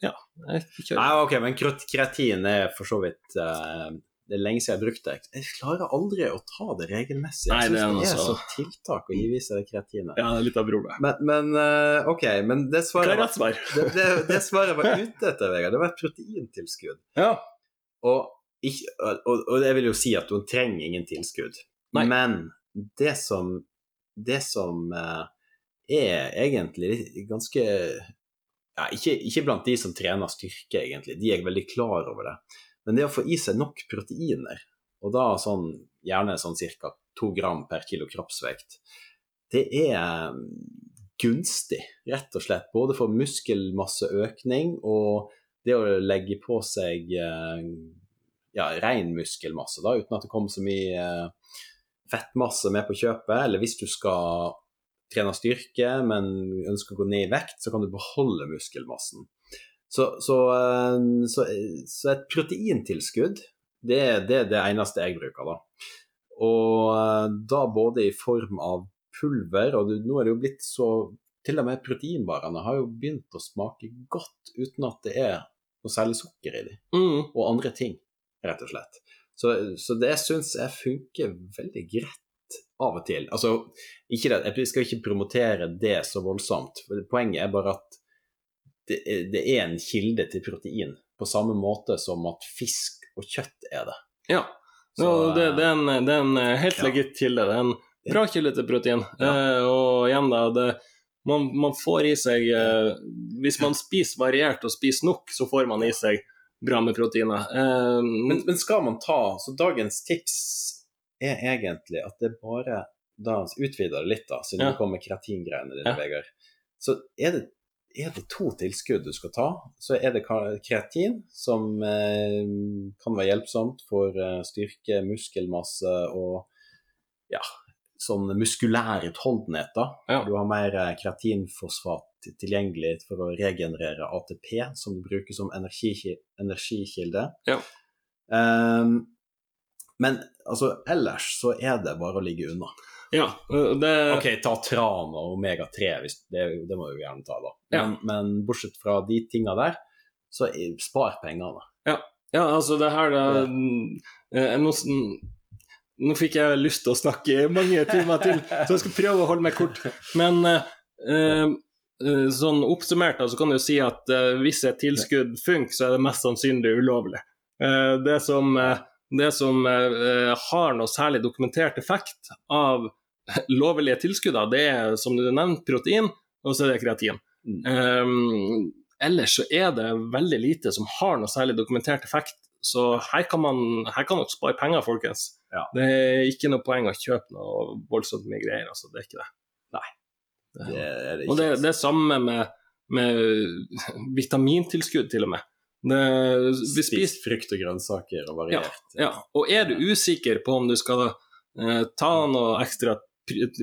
Speaker 2: Ja jeg.
Speaker 3: Nei, ok, men kreatin er for så vidt uh, Det er lenge siden jeg har brukt det. Jeg klarer aldri å ta det regelmessig.
Speaker 2: Nei,
Speaker 3: Jeg
Speaker 2: det er
Speaker 3: synes det er
Speaker 2: så-
Speaker 3: tiltak å gi seg det kreatinet.
Speaker 2: Ja, det er litt av problemet.
Speaker 3: Men, men uh, ok, men det svaret var,
Speaker 2: svar?
Speaker 3: det, det, det svaret var ute etter, Vegard, det var et proteintilskudd.
Speaker 2: Ja.
Speaker 3: Og, og, og jeg vil jo si at hun trenger ingen tilskudd.
Speaker 2: Nei.
Speaker 3: Men det som, det som eh, er egentlig ganske ja, ikke, ikke blant de som trener styrke, egentlig. De er veldig klar over det. Men det å få i seg nok proteiner, og da sånn, gjerne sånn ca. to gram per kilo kroppsvekt, det er gunstig, rett og slett. Både for muskelmasseøkning og det å legge på seg eh, ja, ren muskelmasse, da, uten at det kommer så mye eh, fettmasse med på kjøpet. Eller hvis du skal trene styrke, men ønsker å gå ned i vekt, så kan du beholde muskelmassen. Så, så, eh, så, så et proteintilskudd, det, det er det eneste jeg bruker, da. Og eh, da både i form av pulver, og du, nå er det jo blitt så Til og med proteinbarene har jo begynt å smake godt uten at det er noe særlig sukker i dem
Speaker 2: Mm.
Speaker 3: og andre ting, rett og slett. Så, så det syns jeg funker veldig greit av og til. Altså, det, jeg skal ikke promotere det så voldsomt. Poenget er bare at det, det er en kilde til protein, på samme måte som at fisk og kjøtt er det.
Speaker 2: Ja.
Speaker 3: Så,
Speaker 2: Ja, det, det, er en, det er en helt
Speaker 3: Ja.
Speaker 2: legit kilde. Det er en bra kilde til protein. Eh, og igjen, da, det, man, man får i seg eh, Hvis man spiser variert og spiser nok, så får man i seg bra med proteiner. Um,
Speaker 3: men, men skal man ta Så dagens tips er egentlig at det bare Da utvider det litt, da, siden
Speaker 2: Ja.
Speaker 3: det kommer kreatingreiene dine,
Speaker 2: Ja.
Speaker 3: Vegard. Så er det er det to tilskudd du skal ta, så er det kreatin, som eh, kan være hjelpsomt for eh, styrke, muskelmasse og ja, sånn muskulære utholdenheter.
Speaker 2: Ja.
Speaker 3: Du har mer eh, kreatinfosfat tilgjengelig for å regenerere ATP, som du bruker som energiki- energikilde.
Speaker 2: Ja.
Speaker 3: Um, men altså, ellers så er det bare å ligge unna.
Speaker 2: ja, eh, det,
Speaker 3: Ok, ta tran og omega-3, det, det må du gjerne ta, da.
Speaker 2: Ja.
Speaker 3: Men, men bortsett fra de tinga der, så spar pengene.
Speaker 2: ja, altså det her det, eh, nå, s- nå fikk jeg lyst til å snakke mange timer til, så jeg skal prøve å holde meg kort. Men eh, eh, sånn oppsummert så kan du si at eh, hvis et tilskudd funker, så er det mest sannsynlig ulovlig. Eh, det som, eh, det som eh, har noe særlig dokumentert effekt av lovlige tilskudd, det er som du nevnte protein, og så er det kreatin.
Speaker 3: Mm.
Speaker 2: Ellers så er det veldig lite som har noe særlig dokumentert effekt, så her kan man her kan dere spare penger, folkens.
Speaker 3: Ja.
Speaker 2: Det er ikke noe poeng å kjøpe noe voldsomt mye greier, altså. Det er ikke det.
Speaker 3: Nei.
Speaker 2: Det-
Speaker 3: Det er det
Speaker 2: og det, det er samme med, med vitamintilskudd, til og med. Det, vi
Speaker 3: Spis
Speaker 2: spiser
Speaker 3: frukt og grønnsaker og variert.
Speaker 2: ja, og er du usikker på om du skal eh, ta noe ekstra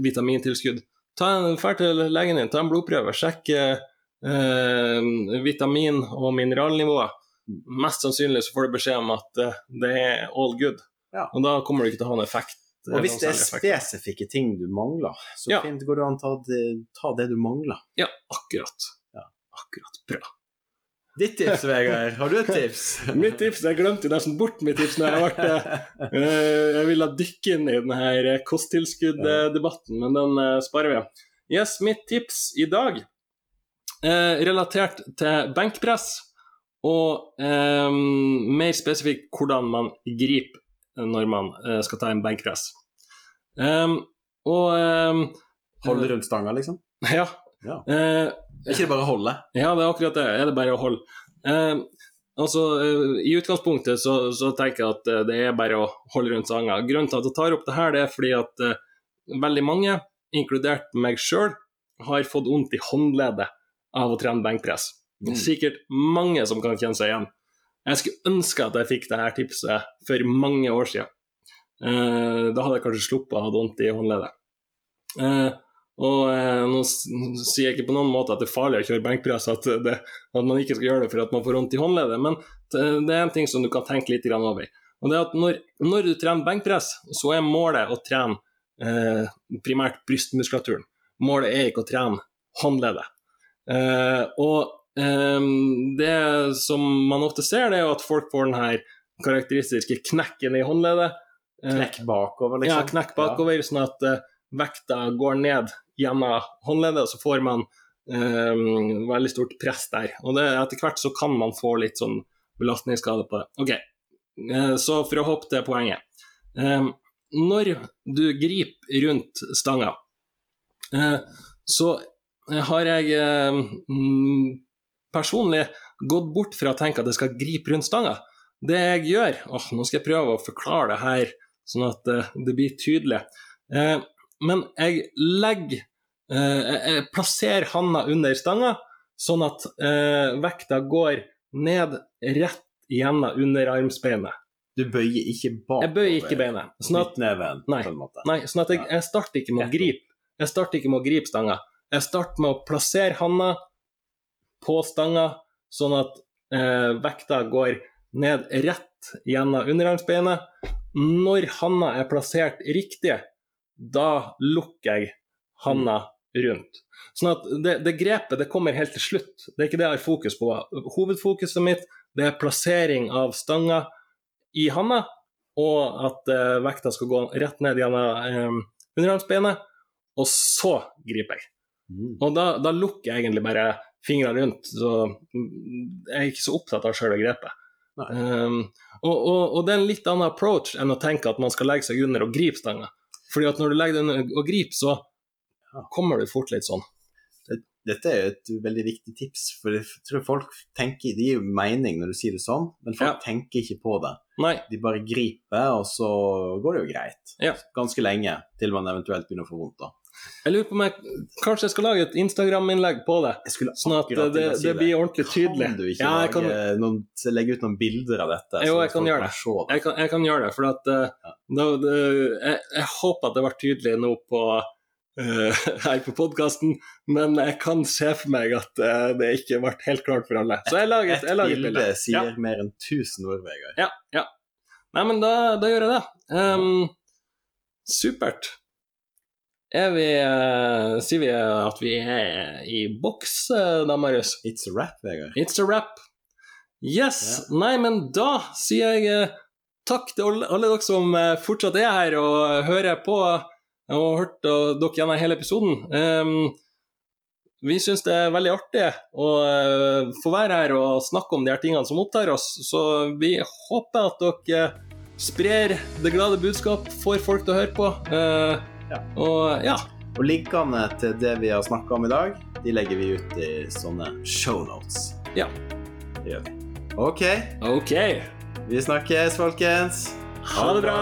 Speaker 2: vitamintilskudd, ta en ferd til legen din, ta en blodprøve, sjekk eh, eh, vitamin- og mineralnivået. Mest sannsynlig så får du beskjed om at eh, det er all good,
Speaker 3: Ja.
Speaker 2: og da kommer du ikke til å ha en effekt.
Speaker 3: Og hvis det er spesifikke ting du mangler, så
Speaker 2: Ja.
Speaker 3: fint går det an å ta det, ta det du mangler.
Speaker 2: Ja, akkurat.
Speaker 3: Ja.
Speaker 2: Akkurat. Bra.
Speaker 3: Ditt tips, Vegard. Har du et tips?
Speaker 2: Mitt tips, Jeg glemte nesten bort mitt tips når jeg har vært eh, Eh, jeg ville dykke inn i denne kosttilskudd-debatten, men den eh, sparer vi. Yes, mitt tips i dag, eh, relatert til benkpress, og eh, mer spesifikt hvordan man griper når man eh, skal ta en benkpress. Um, og eh,
Speaker 3: Holde rundt stanga, liksom?
Speaker 2: ja,
Speaker 3: Ja.
Speaker 2: Eh,
Speaker 3: ikke bare holde?
Speaker 2: ja, det er akkurat det. Er det bare å holde? Eh, altså, eh, I utgangspunktet så, så tenker jeg at eh, det er bare å holde rundt stanga. Grunnen til at jeg tar opp det her, det er fordi at eh, veldig mange, inkludert meg sjøl, har fått vondt i håndleddet av å trene benkpress.
Speaker 3: Mm.
Speaker 2: Sikkert mange som kan kjenne seg igjen. Jeg skulle ønske at jeg fikk dette tipset for mange år siden. Eh, da hadde jeg kanskje sluppet å ha vondt i håndleddet. Eh, og eh, nå sier jeg ikke på noen måte at det er farlig å kjøre benkpress, at, det, at man ikke skal gjøre det for at man får vondt i håndleddet, men det, det er en ting som du kan tenke litt over. Og det er at når, når du trener benkpress, så er målet å trene eh, primært brystmuskulaturen. Målet er ikke å trene håndleddet. Eh, og det som man ofte ser, det er jo at folk får den her karakteristiske knekken i håndleddet. Eh,
Speaker 3: Knekk bakover, liksom.
Speaker 2: ja, knekk bakover, sånn at eh, vekta går ned gjennom håndleddet, og så får man um, veldig stort press der. Og det, etter hvert så kan man få litt sånn belastningsskade på det. Ok, eh, så for å hoppe til poenget. Um, når du griper rundt stanga, uh, så har jeg mm, personlig gått bort fra å tenke at jeg skal gripe rundt stanga. Det jeg gjør åh, Nå skal jeg prøve å forklare det her sånn at eh, det blir tydelig. Eh, men jeg legger eh, jeg, plasserer handa under stanga, sånn at eh, vekta går ned rett gjennom underarmsbeinet.
Speaker 3: Du bøyer ikke bakover.
Speaker 2: Jeg bøyer ikke beinet. Sånn at,
Speaker 3: Knyttneven,
Speaker 2: Nei. nei, sånn at jeg, jeg starter ikke med å gripe. Jeg starter ikke med å gripe stanga. Jeg starter med å plassere handa på stanga, sånn at eh, vekta går ned rett gjennom underarmsbeinet. Når handa er plassert riktig, da lukker jeg handa rundt. Sånn at det, det grepet det kommer helt til slutt. Det er ikke det jeg har fokus på. Hovedfokuset mitt det er plassering av stanga i handa, og at eh, vekta skal gå rett ned gjennom eh, underarmsbeinet, og så griper jeg.
Speaker 3: Mm.
Speaker 2: Og da, da lukker jeg egentlig bare fingrene rundt, så jeg er ikke så opptatt av sjøle grepet. Um, og, og, og det er en litt annen approach enn å tenke at man skal legge seg under og gripe stanga. Fordi at når du legger deg under og griper, så kommer du fort litt sånn.
Speaker 3: Dette er jo et veldig viktig tips, for jeg tror folk tenker Det gir jo mening når du sier det sånn, men folk
Speaker 2: Ja.
Speaker 3: tenker ikke på det.
Speaker 2: Nei,
Speaker 3: De bare griper, og så går det jo greit.
Speaker 2: Ja.
Speaker 3: Ganske lenge, til man eventuelt begynner å få vondt. da.
Speaker 2: Jeg lurer på om jeg kanskje jeg skal lage et Instagram-innlegg på det. Sånn at det,
Speaker 3: det, si
Speaker 2: det blir ordentlig tydelig.
Speaker 3: Kan du ikke
Speaker 2: Ja, kan,
Speaker 3: noen, legge ut noen bilder av dette?
Speaker 2: Jo, jeg kan gjøre
Speaker 3: det?
Speaker 2: jeg kan, jeg kan gjøre det, for at ja. da, det, jeg, jeg håper at det ble tydelig nå på uh, her på podkasten, men jeg kan se for meg at uh, det ikke ble helt klart for alle. Så jeg lager et, lager et
Speaker 3: bilde
Speaker 2: bilde.
Speaker 3: sier
Speaker 2: Ja,
Speaker 3: mer enn 1000 ord, Vegard.
Speaker 2: ja, ja. Nei, men da, da gjør jeg det. Um, supert. Er vi uh, Sier vi at vi er i boks, eh, da, Marius?
Speaker 3: It's a wrap, Vegard.
Speaker 2: It's a wrap. Yes. Nei, men da sier jeg uh, takk til alle, alle dere som fortsatt er her og hører på og har hørt dere gjennom hele episoden. Um, vi syns det er veldig artig å få være her og snakke om de her tingene som opptar oss, så vi håper at dere sprer det glade budskap, får folk til å høre på. Eh,
Speaker 3: Ja.
Speaker 2: Og ja.
Speaker 3: Og linkene til det vi har snakka om i dag, de legger vi ut i sånne shownotes.
Speaker 2: Ja.
Speaker 3: Det gjør vi. OK,
Speaker 2: OK.
Speaker 3: vi snakkes, folkens.
Speaker 2: Ha det bra.